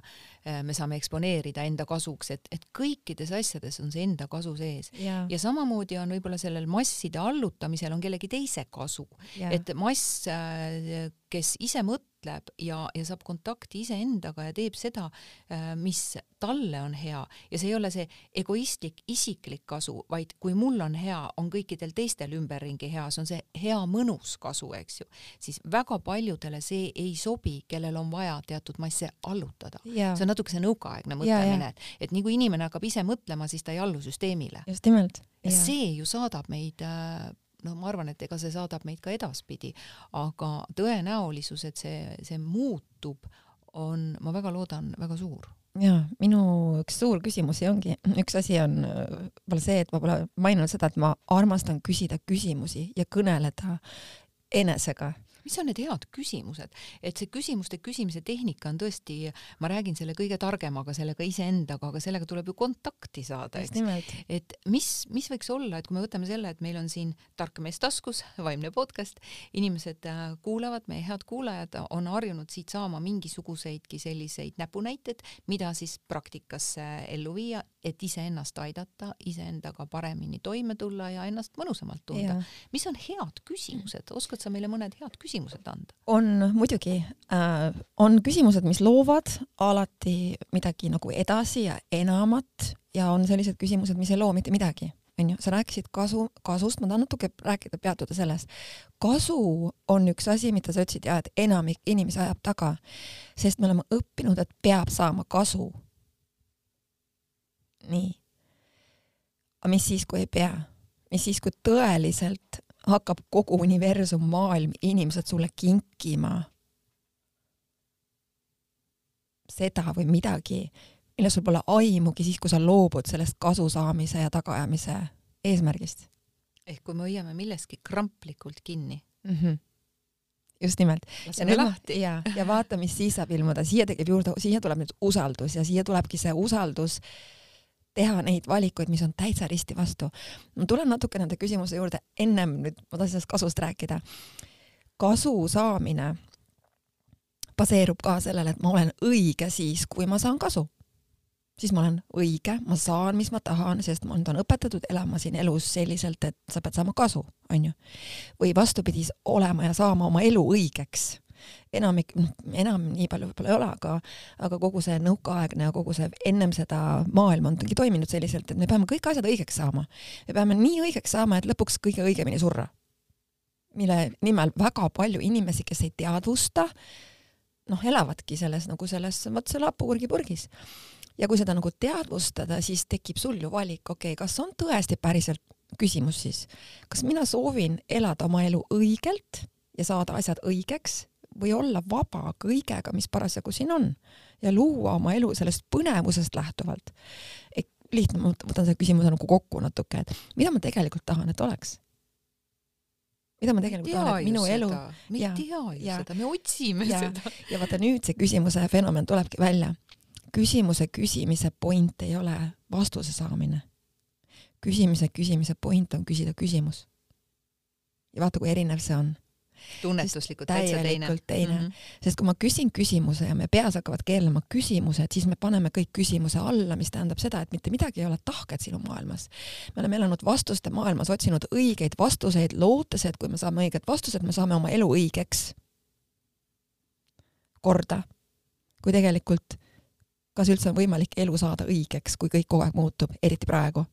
me saame eksponeerida enda kasuks, et, et kõikides asjades on see enda kasu sees. Ja, ja samamoodi on võib-olla sellel masside allutamisel on kellegi teise kasu, et mass, äh, kes ise mõtleb, mõtleb ja, ja saab kontakti iseendaga ja teeb seda, äh, mis talle on hea ja see ei ole see egoistlik isiklik kasu, vaid kui mul on hea, on kõikidel teistel ümberringi hea, see on see hea mõnus kasu, eks ju, siis väga paljudele see ei sobi, kellel on vaja teatud masse allutada. see on natuke see nõukaaegne mõtlemine, et, et nii kui inimene hakkab ise mõtlema, siis ta ei allu süsteemile. just nimelt. see ju saadab meid äh, noh, ma arvan, et ega see saadab meid ka edaspidi, aga tõenäolisus, et see, see muutub, on, ma väga loodan, väga suur. Ja minu üks suur küsimusi ongi, üks asi on võib-olla see, et ma pole maininud seda, et ma armastan küsida küsimusi ja kõneleda enesega mis on need head küsimused, et see küsimuste küsimise tehnika on tõesti, ma räägin selle kõige targemaga, sellega iseendaga, aga sellega tuleb ju kontakti saada, eks. et mis, mis võiks olla, et kui me võtame selle, et meil on siin Tark mees taskus, vaimne podcast, inimesed äh, kuulavad, meie head kuulajad on harjunud siit saama mingisuguseidki selliseid näpunäiteid, mida siis praktikasse ellu viia, et iseennast aidata, iseendaga paremini toime tulla ja ennast mõnusamalt tunda. mis on head küsimused, oskad sa meile mõned head küsimused anda? on muidugi äh,, on küsimused, mis loovad alati midagi nagu edasi ja enamat ja on sellised küsimused, mis ei loo mitte midagi, onju. sa rääkisid kasu, kasust, ma tahan natuke rääkida, peatuda selles. kasu on üks asi, mida sa ütlesid ja et enamik inimesi ajab taga, sest me oleme õppinud, et peab saama kasu. Nii. aga mis siis, kui ei pea? mis siis, kui tõeliselt hakkab kogu universum, maailm, inimesed sulle kinkima seda või midagi, millest sul pole aimugi siis, kui sa loobud sellest kasu saamise ja tagaajamise eesmärgist. ehk kui me hoiame milleski kramplikult kinni mm. -hmm. just nimelt. ja nüüd ja, ja vaata, mis siis saab ilmuda, siia tekib juurde, siia tuleb nüüd usaldus ja siia tulebki see usaldus äh, teha neid valikuid, mis on täitsa risti vastu. ma tulen natuke nende küsimuse juurde, ennem nüüd ma tahan sellest kasust rääkida. kasu saamine baseerub ka sellele, et ma olen õige siis, kui ma saan kasu. siis ma olen õige, ma saan, mis ma tahan, sest mind on õpetatud elama siin elus selliselt, et sa pead saama kasu, onju. või vastupidi, olema ja saama oma elu õigeks enamik, noh, enam nii palju võib-olla ei ole, aga, aga kogu see nõukaaegne ja kogu see ennem seda maailma ongi toiminud selliselt, et me peame kõik asjad õigeks saama. me peame nii õigeks saama, et lõpuks kõige õigemini surra. mille nimel väga palju inimesi, kes ei teadvusta, noh, elavadki selles nagu selles, vot selle hapukurgi purgis ja kui seda nagu teadvustada, siis tekib sul ju valik, okei okay,, kas on tõesti päriselt küsimus siis, kas mina soovin elada oma elu õigelt ja saada asjad õigeks või olla vaba kõigega, mis parasjagu siin on ja luua oma elu sellest põnevusest lähtuvalt. lihtne, ma võtan selle küsimuse nagu kokku natuke, et mida ma tegelikult tahan, et oleks mida ma tegelikult tahan, et minu elu. me ei tea ju ja, seda, me otsime ja, seda. ja vaata nüüd see küsimuse fenomen tulebki välja. küsimuse küsimise point ei ole vastuse saamine. küsimise küsimise point on küsida küsimus. ja vaata, kui erinev see on tunnetuslikult täitsa teine. teine mm, -hmm. sest kui ma küsin küsimuse ja me peas hakkavad keerlema küsimused, siis me paneme kõik küsimuse alla, mis tähendab seda, et mitte midagi ei ole tahket sinu maailmas. me oleme elanud vastuste maailmas, otsinud õigeid vastuseid, lootes, et kui me saame õiged vastused, me saame oma elu õigeks korda. kui tegelikult, kas üldse on võimalik elu saada õigeks, kui kõik kogu aeg muutub, eriti praegu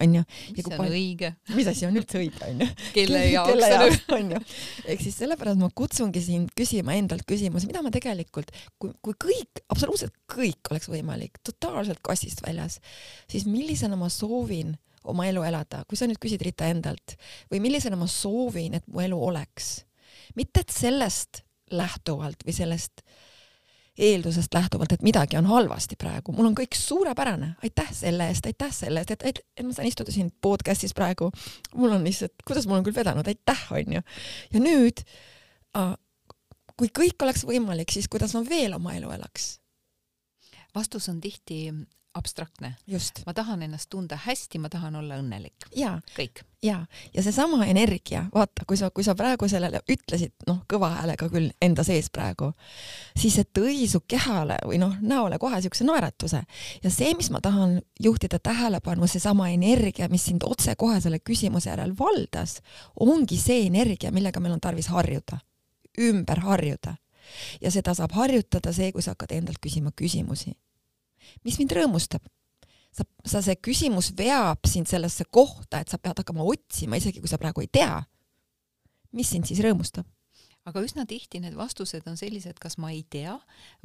onju. mis on palju... õige? mis asi on üldse õige, onju? kelle jaoks onju. ehk siis sellepärast ma kutsungi sind küsima endalt küsimusi, mida ma tegelikult, kui, kui kõik, absoluutselt kõik oleks võimalik, totaalselt kassist väljas, siis millisena ma soovin oma elu elada, kui sa nüüd küsid Rita endalt või millisena ma soovin, et mu elu oleks. mitte et sellest lähtuvalt või sellest äh, eeldusest lähtuvalt, et midagi on halvasti praegu, mul on kõik suurepärane, aitäh selle eest, aitäh selle eest, et, et, et ma saan istuda siin podcast'is praegu. mul on lihtsalt, kuidas mul on küll vedanud, aitäh, onju. ja nüüd, kui kõik oleks võimalik, siis kuidas ma veel oma elu elaks? vastus on tihti abstraktne. ma tahan ennast tunda hästi, ma tahan olla õnnelik. kõik. ja, ja seesama energia, vaata, kui sa, kui sa praegu sellele ütlesid, noh, kõva häälega küll enda sees praegu, siis see tõi su kehale või noh, näole kohe siukse naeratuse ja see, mis ma tahan juhtida tähelepanu, seesama energia, mis sind otsekohe selle küsimuse järel valdas, ongi see energia, millega meil on tarvis harjuda, ümber harjuda ja seda saab harjutada see, kui sa hakkad endalt küsima küsimusi mis mind rõõmustab. sa, sa, see küsimus veab sind sellesse kohta, et sa pead hakkama otsima, isegi kui sa praegu ei tea, mis sind siis rõõmustab aga üsna tihti need vastused on sellised, kas ma ei tea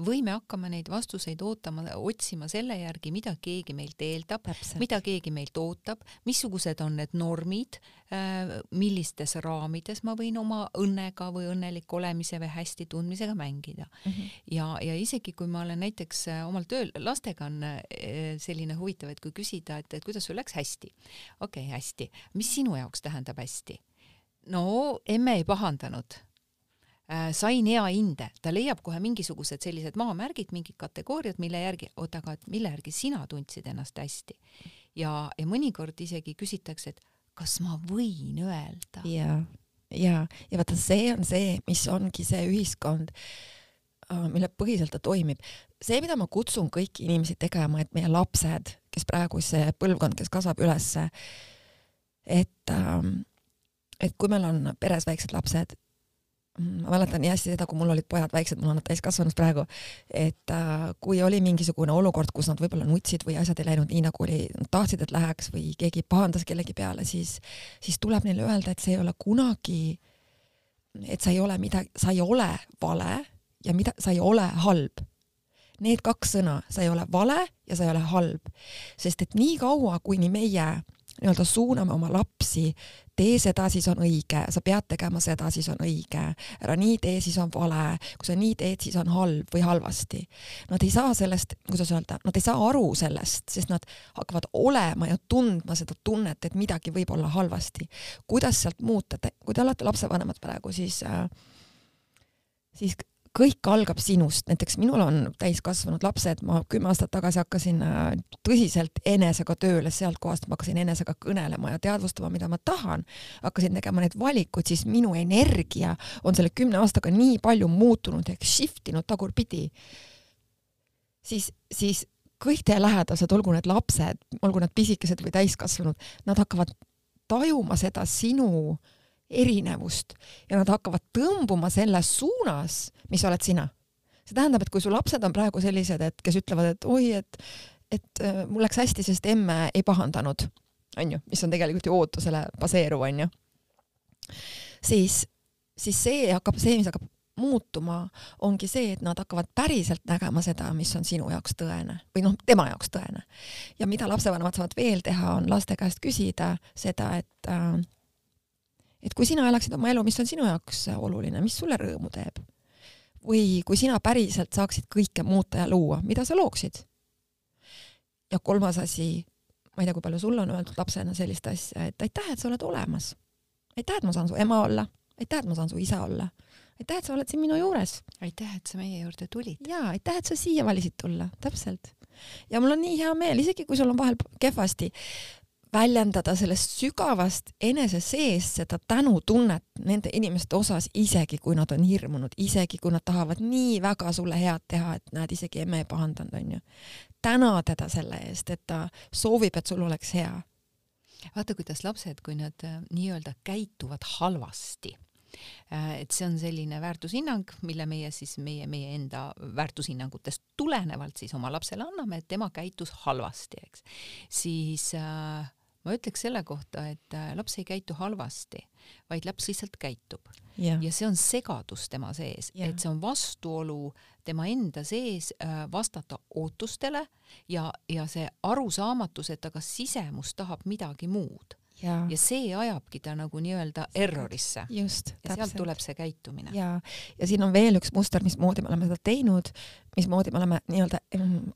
või me hakkame neid vastuseid ootama, otsima selle järgi, mida keegi meilt eeldab, mida keegi meilt ootab, missugused on need normid, äh, millistes raamides ma võin oma õnnega või õnnelik olemise või hästi tundmisega mängida mm. -hmm. ja, ja isegi kui ma olen näiteks äh, omal tööl, lastega on äh, selline huvitav, et kui küsida, et, et kuidas sul läks hästi. okei okay,, hästi. mis sinu jaoks tähendab hästi? no emme ei pahandanud sain hea hinde, ta leiab kohe mingisugused sellised maamärgid, mingid kategooriad, mille järgi, oota, aga mille järgi sina tundsid ennast hästi. ja, ja mõnikord isegi küsitakse, et kas ma võin öelda. ja, ja, ja vaata, see on see, mis ongi see ühiskond, äh, mille põhiselt ta toimib. see, mida ma kutsun kõiki inimesi tegema, et meie lapsed, kes praegu see põlvkond, kes kasvab ülesse, et ähm, et kui meil on peres väiksed lapsed, ma mäletan nii hästi seda, kui mul olid pojad väiksed, mul on nad täiskasvanud praegu, et äh, kui oli mingisugune olukord, kus nad võib-olla nutsid või asjad ei läinud nii, nagu oli, nad tahtsid, et läheks või keegi pahandas kellegi peale, siis, siis tuleb neile öelda, et see ei ole kunagi, et sa ei ole midagi, sa ei ole vale ja mida, sa ei ole halb. Need kaks sõna, sa ei ole vale ja sa ei ole halb, sest et nii kaua, kuni meie nii-öelda suuname oma lapsi, tee seda, siis on õige, sa pead tegema seda, siis on õige, ära nii tee, siis on vale, kui sa nii teed, siis on halb või halvasti. Nad ei saa sellest, kuidas öelda, nad ei saa aru sellest, sest nad hakkavad olema ja tundma seda tunnet, et midagi võib olla halvasti. kuidas sealt muuta, kui te olete lapsevanemad praegu, siis äh, siis kõik algab sinust, näiteks minul on täiskasvanud lapsed, ma kümme aastat tagasi hakkasin äh, tõsiselt enesega tööle, sealt kohast ma hakkasin enesega kõnelema ja teadvustama, mida ma tahan, hakkasin tegema neid valikuid, siis minu energia on selle kümne aastaga nii palju muutunud ehk shift inud tagurpidi. siis, siis kõik teie lähedased, olgu need lapsed, olgu nad pisikesed või täiskasvanud, nad hakkavad tajuma seda sinu äh, erinevust ja nad hakkavad tõmbuma selles suunas, mis oled sina. see tähendab, et kui su lapsed on praegu sellised, et kes ütlevad, et oi, et, et äh, mul läks hästi, sest emme ei pahandanud, onju, mis on tegelikult ju ootusele baseeruv, onju, siis, siis see hakkab, see, mis hakkab muutuma, ongi see, et nad hakkavad päriselt nägema seda, mis on sinu jaoks tõene või noh, tema jaoks tõene. ja mida lapsevanemad saavad veel teha, on laste käest küsida seda, et äh, et kui sina elaksid oma elu, mis on sinu jaoks oluline, mis sulle rõõmu teeb, või kui sina päriselt saaksid kõike muuta ja luua, mida sa looksid? ja kolmas asi, ma ei tea, kui palju sulle on öeldud lapsena sellist asja, et aitäh, et sa oled olemas. aitäh, et ma saan su ema olla, aitäh, et ma saan su isa olla. aitäh, et sa oled siin minu juures. aitäh, et sa meie juurde tulid. jaa, aitäh, et sa siia valisid tulla, täpselt. ja mul on nii hea meel, isegi kui sul on vahel kehvasti, väljendada sellest sügavast enese sees seda tänutunnet nende inimeste osas, isegi kui nad on hirmunud, isegi kui nad tahavad nii väga sulle head teha, et näed, isegi emme ei pahandanud, onju. täna teda selle eest, et ta soovib, et sul oleks hea. vaata, kuidas lapsed, kui nad äh, nii-öelda käituvad halvasti äh, et see on selline väärtushinnang, mille meie siis meie, meie enda väärtushinnangutest tulenevalt siis oma lapsele anname, et tema käitus halvasti, eks. siis äh, ma ütleks selle kohta, et äh, laps ei käitu halvasti, vaid laps lihtsalt käitub yeah. ja see on segadus tema sees yeah., et see on vastuolu tema enda sees äh, vastata ootustele ja, ja see arusaamatus, et ta kas sisemus tahab midagi muud ja, ja see ajabki ta nagu nii-öelda errorisse. just, ja sealt tuleb see käitumine. ja, ja siin on veel üks muster, mismoodi me oleme seda teinud, mismoodi me oleme nii-öelda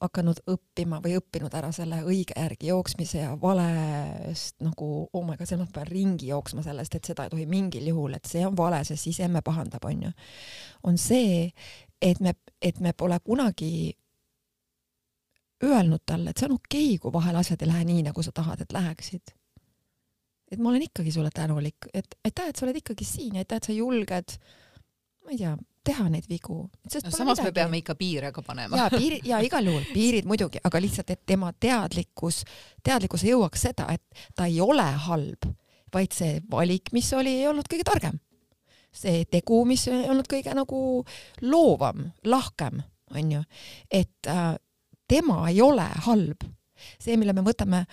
hakanud õppima või õppinud ära selle õige järgi jooksmise ja valest nagu oh my god, seal ma pean ringi jooksma sellest, et seda ei tohi mingil juhul, et see on vale, sest siis emme pahandab, onju. on see, et me, et me pole kunagi öelnud talle, et see on okei okay,, kui vahel asjad ei lähe nii, nagu sa tahad, et läheksid et ma olen ikkagi sulle tänulik, et aitäh, et sa oled ikkagi siin ja aitäh, et sa julged, ma ei tea, teha neid vigu. no samas midagi. me peame ikka piire ka panema. ja piiri ja igal juhul piirid muidugi, aga lihtsalt, et tema teadlikkus, teadlikkus jõuaks seda, et ta ei ole halb, vaid see valik, mis oli, ei olnud kõige targem. see tegu, mis ei olnud kõige nagu loovam, lahkem, onju, et äh, tema ei ole halb. see, mille me võtame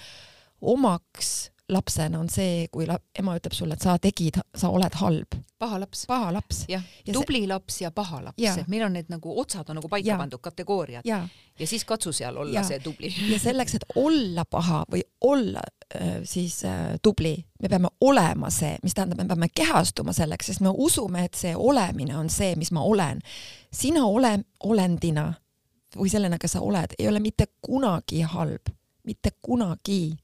omaks lapsena on see, kui la ema ütleb sulle, et sa tegid, sa oled halb. paha laps. paha laps. jah, tubli see... laps ja paha laps, et meil on need nagu otsad on nagu paika ja. pandud kategooriad ja. ja siis katsu seal olla ja. see tubli. ja selleks, et olla paha või olla äh, siis äh, tubli, me peame olema see, mis tähendab, me peame kehastuma selleks, sest me usume, et see olemine on see, mis ma olen. sina ole olendina või sellena, kes sa oled, ei ole mitte kunagi halb, mitte kunagi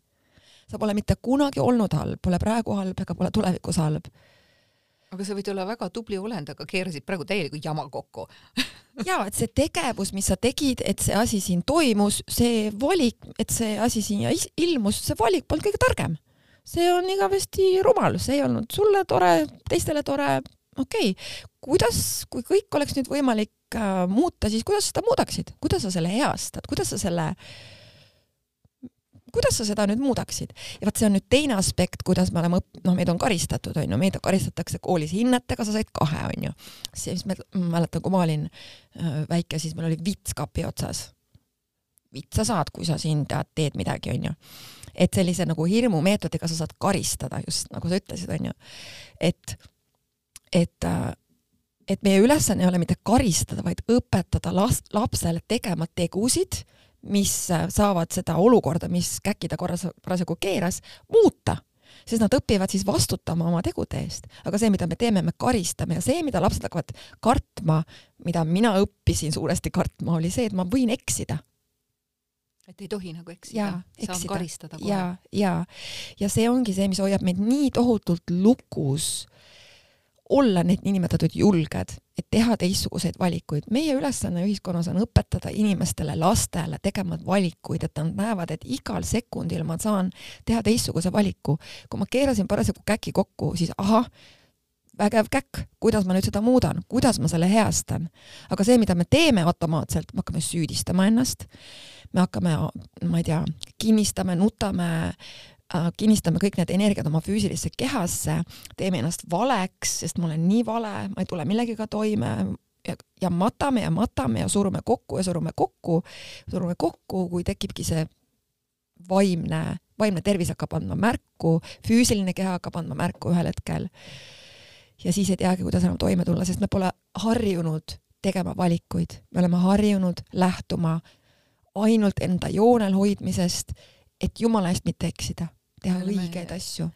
sa pole mitte kunagi olnud halb, pole praegu halb ega pole tulevikus halb. aga sa võid olla väga tubli olend, aga keerasid praegu täieliku jama kokku ja et see tegevus, mis sa tegid, et see asi siin toimus, see valik, et see asi siia ilmus, see valik polnud kõige targem. see on igavesti rumal, see ei olnud sulle tore, teistele tore, okei okay., kuidas, kui kõik oleks nüüd võimalik äh, muuta, siis kuidas sa seda muudaksid, kuidas sa selle heastad, kuidas sa selle äh, kuidas sa seda nüüd muudaksid? ja vot see on nüüd teine aspekt, kuidas me oleme õpp-, noh, meid on karistatud, onju, meid karistatakse koolis hinnetega, sa said kahe, onju. siis me, mäletan, kui ma olin äh, väike, siis meil oli vits kapi otsas. vitsa saad, kui sa siin tead, teed midagi, onju. et sellise nagu hirmumeetodiga sa saad karistada, just nagu sa ütlesid, onju. et, et äh, et meie ülesanne ei ole mitte karistada, vaid õpetada last, lapsele tegema tegusid, mis äh, saavad seda olukorda, mis käkida korras parasjagu keeras, muuta sest nad õpivad siis vastutama oma tegude eest. aga see, mida me teeme, me karistame ja see, mida lapsed hakkavad kartma, mida mina õppisin suuresti kartma, oli see, et ma võin eksida. et ei tohi nagu eksida, saan karistada kohe. ja, ja, ja see ongi see, mis hoiab meid nii tohutult lukus olla need niinimetatud julged, et teha teistsuguseid valikuid. meie ülesanne ühiskonnas on õpetada inimestele, lastele tegema valikuid, et nad näevad, et igal sekundil ma saan teha teistsuguse valiku. kui ma keerasin parasjagu käki kokku, siis ahah, vägev käkk, kuidas ma nüüd seda muudan, kuidas ma selle heastan. aga see, mida me teeme automaatselt, me hakkame süüdistama ennast, me hakkame, ma ei tea, kinnistame, nutame, kinnistame kõik need energiat oma füüsilisse kehasse, teeme ennast valeks, sest ma olen nii vale, ma ei tule millegagi toime. Ja, ja matame ja matame ja surume kokku ja surume kokku, surume kokku, kui tekibki see vaimne, vaimne tervis hakkab andma märku, füüsiline keha hakkab andma märku ühel hetkel. ja siis ei teagi, kuidas enam toime tulla, sest me pole harjunud tegema valikuid, me oleme harjunud lähtuma ainult enda joonel hoidmisest, et jumala eest mitte eksida, teha oleme... õigeid asju.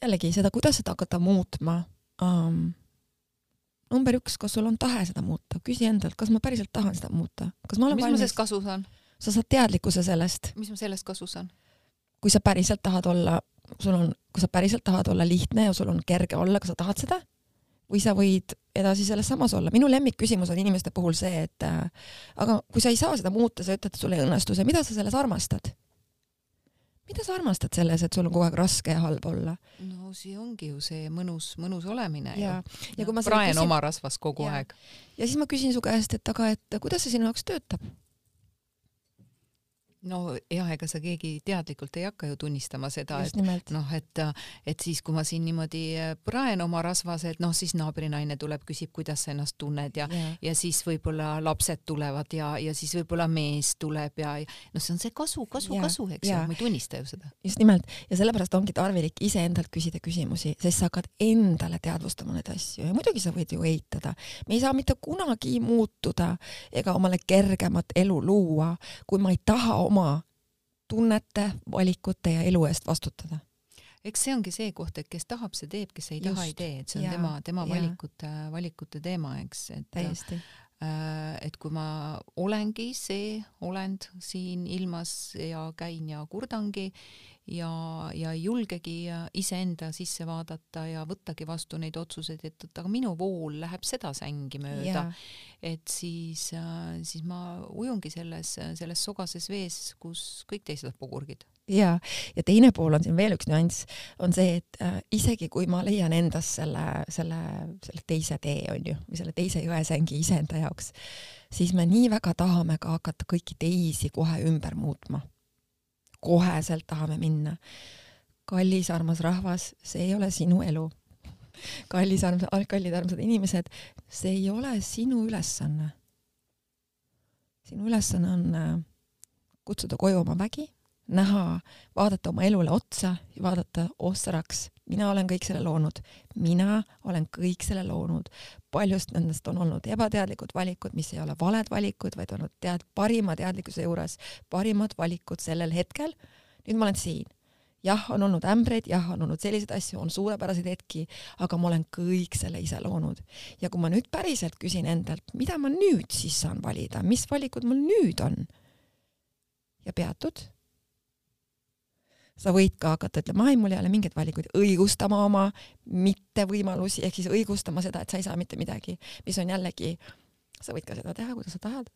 jällegi seda, kuidas seda hakata muutma um,. number üks, kas sul on tahe seda muuta, küsi endalt, kas ma päriselt tahan seda muuta, kas ma olen mis valmis. mis ma sellest kasu saan? sa saad teadlikkuse sellest. mis ma sellest kasu saan? kui sa päriselt tahad olla, sul on, kui sa päriselt tahad olla lihtne ja sul on kerge olla, kas sa tahad seda? või sa võid edasi selles samas olla. minu lemmikküsimus on inimeste puhul see, et äh, aga kui sa ei saa seda muuta, sa ütled, et sul ei õnnestu see, mida sa selles armastad? Mida sa armastad selles, et sul on kogu aeg raske ja halb olla? no see ongi ju see mõnus, mõnus olemine ja, ju. ja kui ma praen küsin... oma rasvas kogu ja. aeg. ja siis ma küsin su käest, et aga, et kuidas see sinu jaoks töötab? No ja ega sa keegi teadlikult ei hakka ju tunnistama seda, et noh, et, et siis, kui ma siin niimoodi äh, praen oma rasvas, et noh, siis naabrinaine tuleb, küsib, kuidas sa ennast tunned ja yeah., ja siis võib-olla lapsed tulevad ja, ja siis võib-olla mees tuleb ja, ja noh, see on see kasu, kasu yeah., kasu, eks yeah. ju, ma ei tunnista ju seda. just nimelt ja sellepärast ongi tarvilik iseendalt küsida küsimusi, sest sa hakkad endale teadvustama neid asju ja muidugi sa võid ju eitada. me ei saa mitte kunagi muutuda ega omale kergemat elu luua, kui ma ei taha oma tunnete, valikute ja elu eest vastutada. Eks see ongi see koht, et kes tahab, see teeb, kes ei Just. taha, ei tee, et see on ja, tema, tema ja. valikute, valikute teema, eks, et täiesti. äh, et kui ma olengi see olend siin ilmas ja käin ja kurdangi ja, ja ei julgegi iseenda sisse vaadata ja võttagi vastu neid otsuseid, et, et aga minu vool läheb seda sängi mööda, et siis, äh, siis ma ujungi selles, selles sogases vees, kus kõik teised pugurgid. Ja, ja teine pool on siin veel üks nüanss, on see, et äh, isegi kui ma leian endas selle, selle, selle teise tee, on ju, või selle teise jõesängi iseenda jaoks, siis me nii väga tahame ka hakata kõiki teisi kohe ümber muutma koheselt tahame minna. kallis armas rahvas, see ei ole sinu elu. kallis armas, kallid armsad inimesed, see ei ole sinu ülesanne. sinu ülesanne on äh, kutsuda koju oma vägi, näha, vaadata oma elule otsa ja vaadata ossaraks, mina olen kõik selle loonud, mina olen kõik selle loonud. paljust nendest on olnud ebateadlikud valikud, mis ei ole valed valikud, vaid olnud tead parima teadlikkuse juures parimad valikud sellel hetkel. nüüd ma olen siin. jah, on olnud ämbreid, jah, on olnud selliseid asju, on suurepäraseid hetki, aga ma olen kõik selle ise loonud. ja kui ma nüüd päriselt küsin endalt, mida ma nüüd siis saan valida, mis valikud mul nüüd on? ja peatud sa võid ka hakata ütlema, ai, mul ei ole mingeid valikuid, õigustama oma mittevõimalusi, ehk siis õigustama seda, et sa ei saa mitte midagi, mis on jällegi, sa võid ka seda teha, kuidas sa tahad,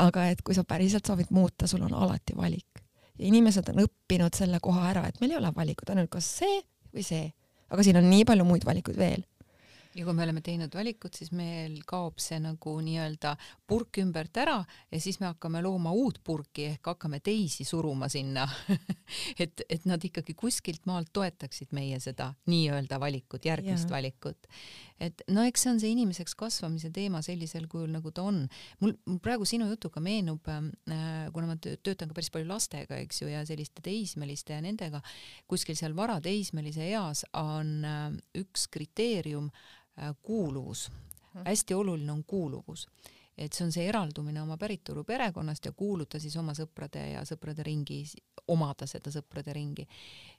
aga et kui sa päriselt soovid muuta, sul on alati valik. ja inimesed on õppinud selle koha ära, et meil ei ole valikut, on ainult kas see või see, aga siin on nii palju muid valikuid veel ja kui me oleme teinud valikut, siis meil kaob see nagu nii-öelda purk ümbert ära ja siis me hakkame looma uut purki ehk hakkame teisi suruma sinna et, et nad ikkagi kuskilt maalt toetaksid meie seda nii-öelda valikut, järgmist ja. valikut. et no eks see on see inimeseks kasvamise teema sellisel kujul, nagu ta on. mul praegu sinu jutuga meenub äh,, kuna ma töötan ka päris palju lastega, eks ju, ja selliste teismeliste ja nendega, kuskil seal varateismelise eas on äh, üks kriteerium äh, Äh, kuuluvus, mhm. hästi oluline on kuuluvus, et see on see eraldumine oma päritolu perekonnast ja kuuluda siis oma sõprade ja sõprade ringi, omada seda sõprade ringi.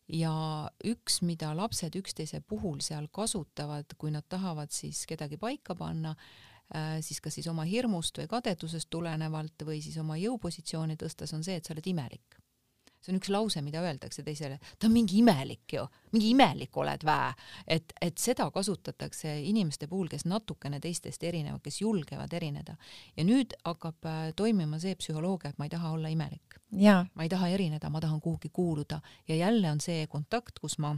ja üks, mida lapsed üksteise puhul seal kasutavad, kui nad tahavad siis kedagi paika panna, äh, siis kas siis oma hirmust või kadedusest tulenevalt või siis oma jõupositsiooni tõstes on see, et sa oled imelik see on üks lause, mida öeldakse teisele, ta on mingi imelik ju, mingi imelik oled vä, et, et seda kasutatakse inimeste puhul, kes natukene teistest erinevad, kes julgevad erineda. ja nüüd hakkab äh, toimima see psühholoogia, et ma ei taha olla imelik. ma ei taha erineda, ma tahan kuhugi kuuluda ja jälle on see kontakt, kus ma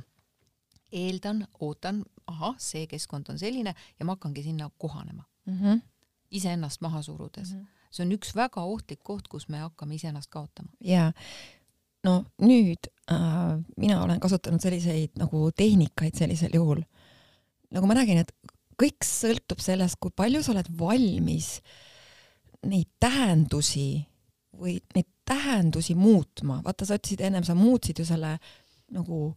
eeldan, ootan, ahah, see keskkond on selline ja ma hakkangi sinna kohanema mm -hmm. iseennast maha surudes mm. -hmm see on üks väga ohtlik koht, kus me hakkame iseennast kaotama. jaa, no nüüd äh, mina olen kasutanud selliseid nagu tehnikaid sellisel juhul. nagu ma räägin, et kõik sõltub sellest, kui palju sa oled valmis neid tähendusi või neid tähendusi muutma. vaata, sa ütlesid ennem, sa muutsid ju selle nagu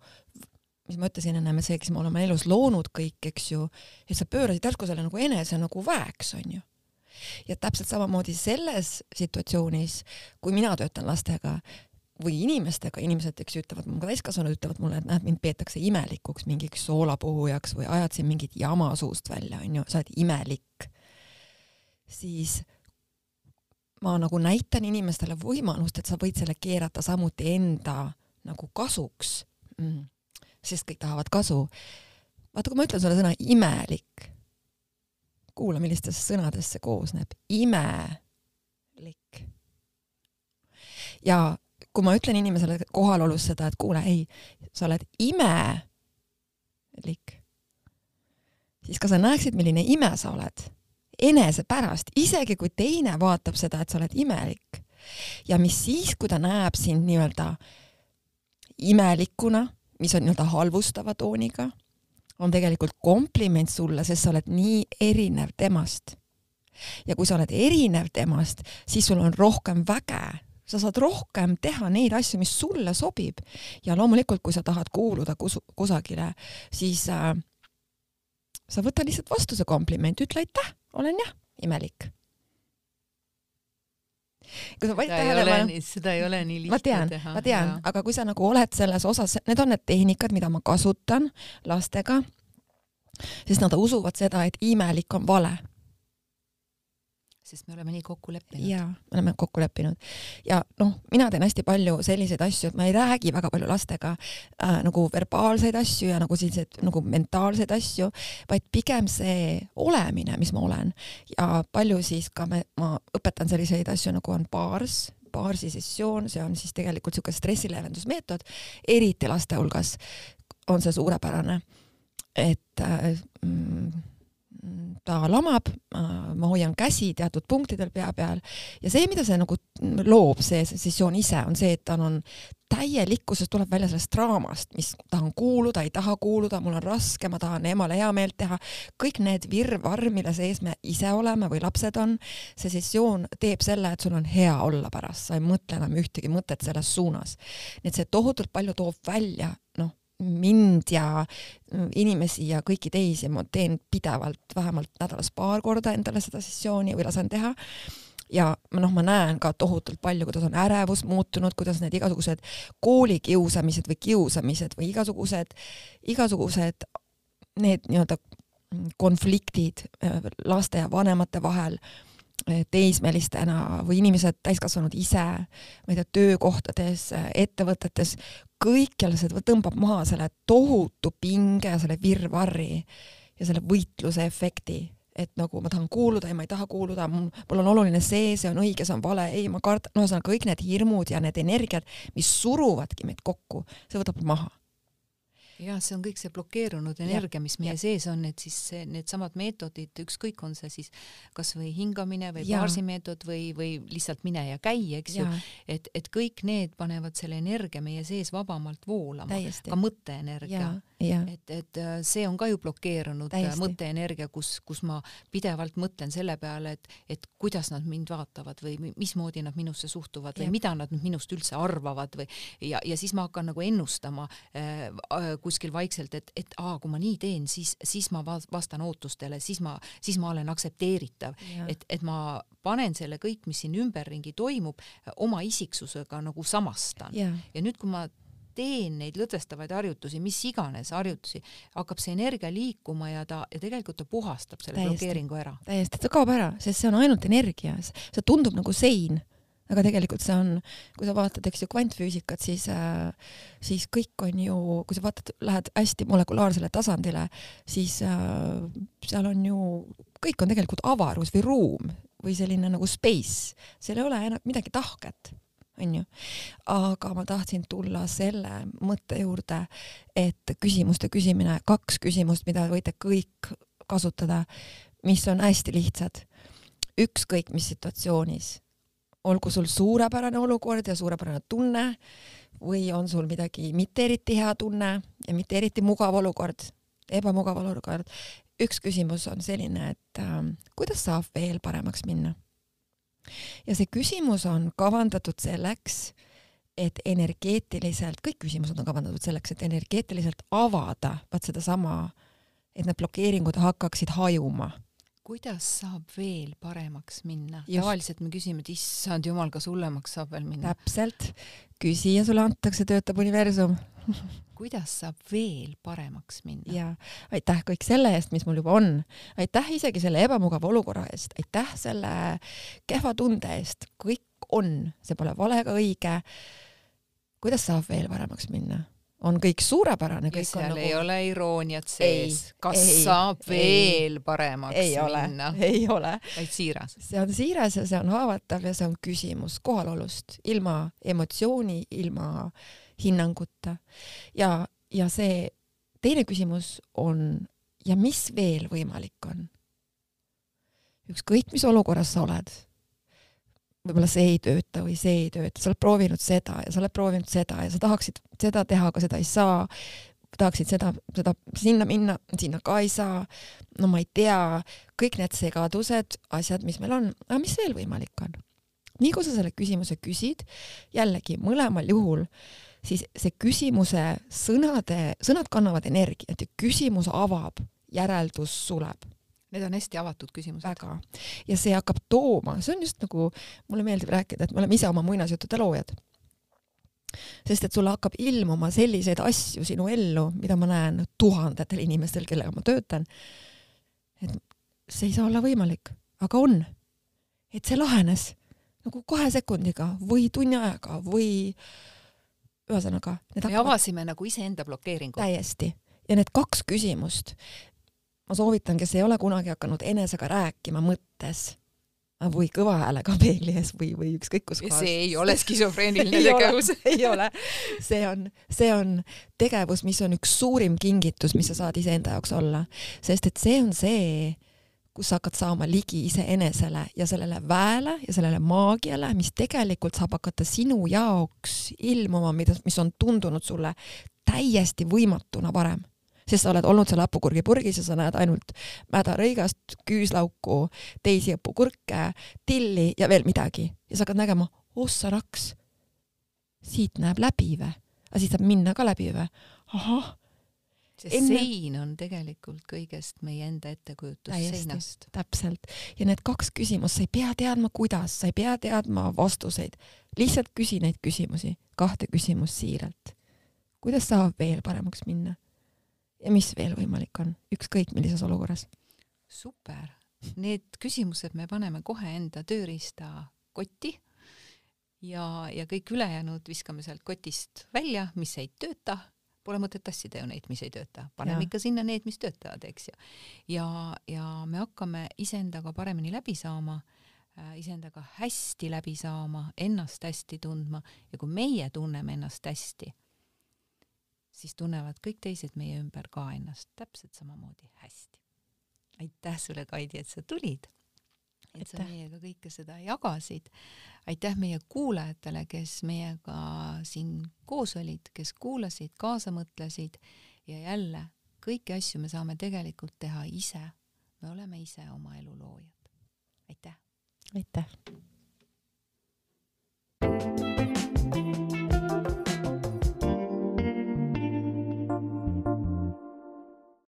mis ma ütlesin ennem, see, kes me oleme elus loonud kõik, eks ju, et sa pöörasid järsku selle nagu enese nagu väeks, onju. ja täpselt samamoodi selles situatsioonis, kui mina töötan lastega või inimestega, inimesed, eks ju, ütlevad, ka täiskasvanud ütlevad mulle, et näed, mind peetakse imelikuks, mingiks soolapuhujaks või ajad siin mingit jama suust välja, onju, sa oled imelik. siis ma nagu näitan inimestele võimalust, et sa võid selle keerata samuti enda nagu kasuks mm sest kõik tahavad kasu. vaata, kui ma ütlen sulle sõna imelik, kuula, millistest sõnadest see koosneb, imelik. ja kui ma ütlen inimesele kohalolus seda, et kuule, ei, sa oled imelik, siis ka sa näeksid, milline ime sa oled enese pärast, isegi kui teine vaatab seda, et sa oled imelik. ja mis siis, kui ta näeb sind nii-öelda imelikuna mis on nii-öelda halvustava tooniga, on tegelikult kompliment sulle, sest sa oled nii erinev temast. ja kui sa oled erinev temast, siis sul on rohkem väge, sa saad rohkem teha neid asju, mis sulle sobib. ja loomulikult, kui sa tahad kuuluda kus kusagile, siis äh, sa võta lihtsalt vastu see kompliment, ütle aitäh, olen jah imelik. Kui sa panid tähele, seda ei ole nii lihtne ma tean, ma tean, aga kui sa nagu oled selles osas, need on need tehnikad, mida ma kasutan lastega, sest nad usuvad seda, et imelik on vale sest me oleme nii kokku leppinud. jaa, me oleme kokku leppinud. ja noh, mina teen hästi palju selliseid asju, et ma ei räägi väga palju lastega äh, nagu verbaalseid asju ja nagu selliseid nagu mentaalseid asju, vaid pigem see olemine, mis ma olen. ja palju siis ka me, ma õpetan selliseid asju nagu on baars, baarsi sessioon, see on siis tegelikult niisugune stressileevendusmeetod, eriti laste hulgas on see suurepärane. et äh, mm, ta lamab, ma hoian käsi teatud punktidel pea peal. Ja see, mida see nagu loob, see sessioon ise, on see, et tal on täielikkuses tuleb välja sellest draamast, mis tahan kuuluda, ei taha kuuluda, mul on raske, ma tahan emale heameelt teha, kõik need virvarr, mille sees me ise oleme või lapsed on, see sessioon teeb selle, et sul on hea olla pärast, sa ei mõtle enam ühtegi mõtet selles suunas. nii et see tohutult palju toob välja, noh, mind ja inimesi ja kõiki teisi, ma teen pidevalt vähemalt nädalas paar korda endale seda sessiooni või lasen teha. ja noh, ma näen ka tohutult palju, kuidas on ärevus muutunud, kuidas need igasugused koolikiusamised või kiusamised või igasugused, igasugused need nii-öelda konfliktid äh, laste ja vanemate vahel teismelistena või inimesed, täiskasvanud ise, ma ei tea, töökohtades, ettevõtetes, kõikjal see tõmbab maha selle tohutu pinge selle virvarri ja selle võitluse efekti, et nagu ma tahan kuuluda ja ma ei taha kuuluda, mul on oluline see, see on õige, see on vale, ei, ma kardan, no ühesõnaga kõik need hirmud ja need energiad, mis suruvadki meid kokku, see võtab maha jah, see on kõik see blokeerunud energia, mis meie ja. sees on, et siis needsamad meetodid, ükskõik, on see siis kasvõi hingamine või baarsi meetod või, või lihtsalt mine ja käi, eks ja. ju, et, et kõik need panevad selle energia meie sees vabamalt voolama, ka mõtteenergia. Et, et äh, see on ka ju blokeerunud äh, mõtteenergia, kus, kus ma pidevalt mõtlen selle peale, et, et kuidas nad mind vaatavad või mismoodi nad minusse suhtuvad ja. või mida nad minust üldse arvavad või ja, ja siis ma hakkan nagu ennustama äh, kuskil vaikselt, et, et aa, kui ma nii teen, siis, siis ma vastan ootustele, siis ma, siis ma olen aktsepteeritav, et, et ma panen selle kõik, mis siin ümberringi toimub, oma isiksusega nagu samastan. ja nüüd, kui ma teen neid lõdvestavaid harjutusi, mis iganes harjutusi, hakkab see energia liikuma ja ta ja tegelikult ta puhastab selle täiesti, blokeeringu ära. täiesti, ta kaob ära, sest see on ainult energia, see tundub nagu sein aga tegelikult see on, kui sa vaatad, eks ju, kvantfüüsikat, siis äh,, siis kõik on ju, kui sa vaatad, lähed hästi molekulaarsele tasandile, siis äh, seal on ju, kõik on tegelikult avarus või ruum või selline nagu space, seal ei ole enam midagi tahket onju. aga ma tahtsin tulla selle mõtte juurde, et küsimuste küsimine, kaks küsimust, mida võite kõik kasutada, mis on hästi lihtsad. ükskõik mis situatsioonis olgu sul suurepärane olukord ja suurepärane tunne või on sul midagi mitte eriti hea tunne ja mitte eriti mugav olukord, ebamugav olukord. üks küsimus on selline, et äh, kuidas saab veel paremaks minna? Ja see küsimus on kavandatud selleks, et energeetiliselt, kõik küsimused on kavandatud selleks, et energeetiliselt avada vaat sedasama, et need blokeeringud hakkaksid hajuma kuidas saab veel paremaks minna? tavaliselt me küsime, et issand jumal, kas hullemaks saab veel minna? täpselt, küsi ja sulle antakse, töötab universum kuidas saab veel paremaks minna? ja aitäh kõik selle eest, mis mul juba on. aitäh isegi selle ebamugava olukorra eest, aitäh selle kehva tunde eest, kõik on, see pole vale ega õige. kuidas saab veel paremaks minna? on kõik suurepärane. ja seal nagu... ei ole irooniat sees. kas ei, saab ei, veel paremaks ei minna? ei ole. vaid siiras. see on siiras ja see on haavatav ja see on küsimus kohalolust, ilma emotsiooni, ilma hinnanguta. ja, ja see teine küsimus on ja mis veel võimalik on? ükskõik, mis olukorras sa oled võib-olla see ei tööta või see ei tööta, sa oled proovinud seda ja sa oled proovinud seda ja sa tahaksid seda teha, aga seda ei saa. tahaksid seda, seda sinna minna, sinna ka ei saa. no ma ei tea, kõik need segadused, asjad, mis meil on, aga mis veel võimalik on? nii kui sa selle küsimuse küsid, jällegi mõlemal juhul, siis see küsimuse sõnade, sõnad kannavad energiat ja küsimus avab, järeldus suleb Need on hästi avatud küsimused. väga. ja see hakkab tooma, see on just nagu, mulle meeldib rääkida, et me oleme ise oma muinasjuttude loojad. sest et sulle hakkab ilmuma selliseid asju sinu ellu, mida ma näen tuhandetel inimestel, kellega ma töötan. et see ei saa olla võimalik, aga on. et see lahenes nagu kahe sekundiga või tunni ajaga või ühesõnaga. me avasime nagu iseenda blokeeringu. täiesti ja need kaks küsimust, ma soovitan, kes ei ole kunagi hakanud enesega rääkima mõttes või kõva häälega peegli ees või, või ükskõik kus kohas. see ei ole skisofreeniline tegevus. ei ole, see on, see on tegevus, mis on üks suurim kingitus, mis sa saad iseenda jaoks olla, sest et see on see, kus sa hakkad saama ligi iseenesele ja sellele väele ja sellele maagiale, mis tegelikult saab hakata sinu jaoks ilmuma, mida, mis on tundunud sulle täiesti võimatuna varem. Sest sa oled olnud seal hapukurgipurgis ja sa näed ainult mädarõigast, küüslauku, teisi hapukurke, tilli ja veel midagi. Ja sa hakkad nägema, ossa raks, siit näeb läbi või, aga siit saab minna ka läbi või, ahah see enne... sein on tegelikult kõigest meie enda ettekujutus seinast. täpselt. ja need kaks küsimust, sa ei pea teadma, kuidas, sa ei pea teadma vastuseid, lihtsalt küsi neid küsimusi, kahte küsimust siiralt. kuidas saab veel paremaks minna? ja mis veel võimalik on, ükskõik millises olukorras. super, need küsimused me paneme kohe enda tööriistakotti ja, ja kõik ülejäänud viskame sealt kotist välja, mis ei tööta, pole mõtet tassida ju neid, mis ei tööta, paneme ikka sinna need, mis töötavad, eks ju. ja, ja me hakkame iseendaga paremini läbi saama äh, iseendaga hästi läbi saama, ennast hästi tundma ja kui meie tunneme ennast hästi, siis tunnevad kõik teised meie ümber ka ennast täpselt samamoodi hästi. aitäh sulle, Kaidi, et sa tulid. Et sa meiega kõike seda jagasid. aitäh meie kuulajatele, kes meiega siin koos olid, kes kuulasid, kaasa mõtlesid ja jälle kõiki asju me saame tegelikult teha ise. me oleme ise oma elu loojad. aitäh. aitäh. thank you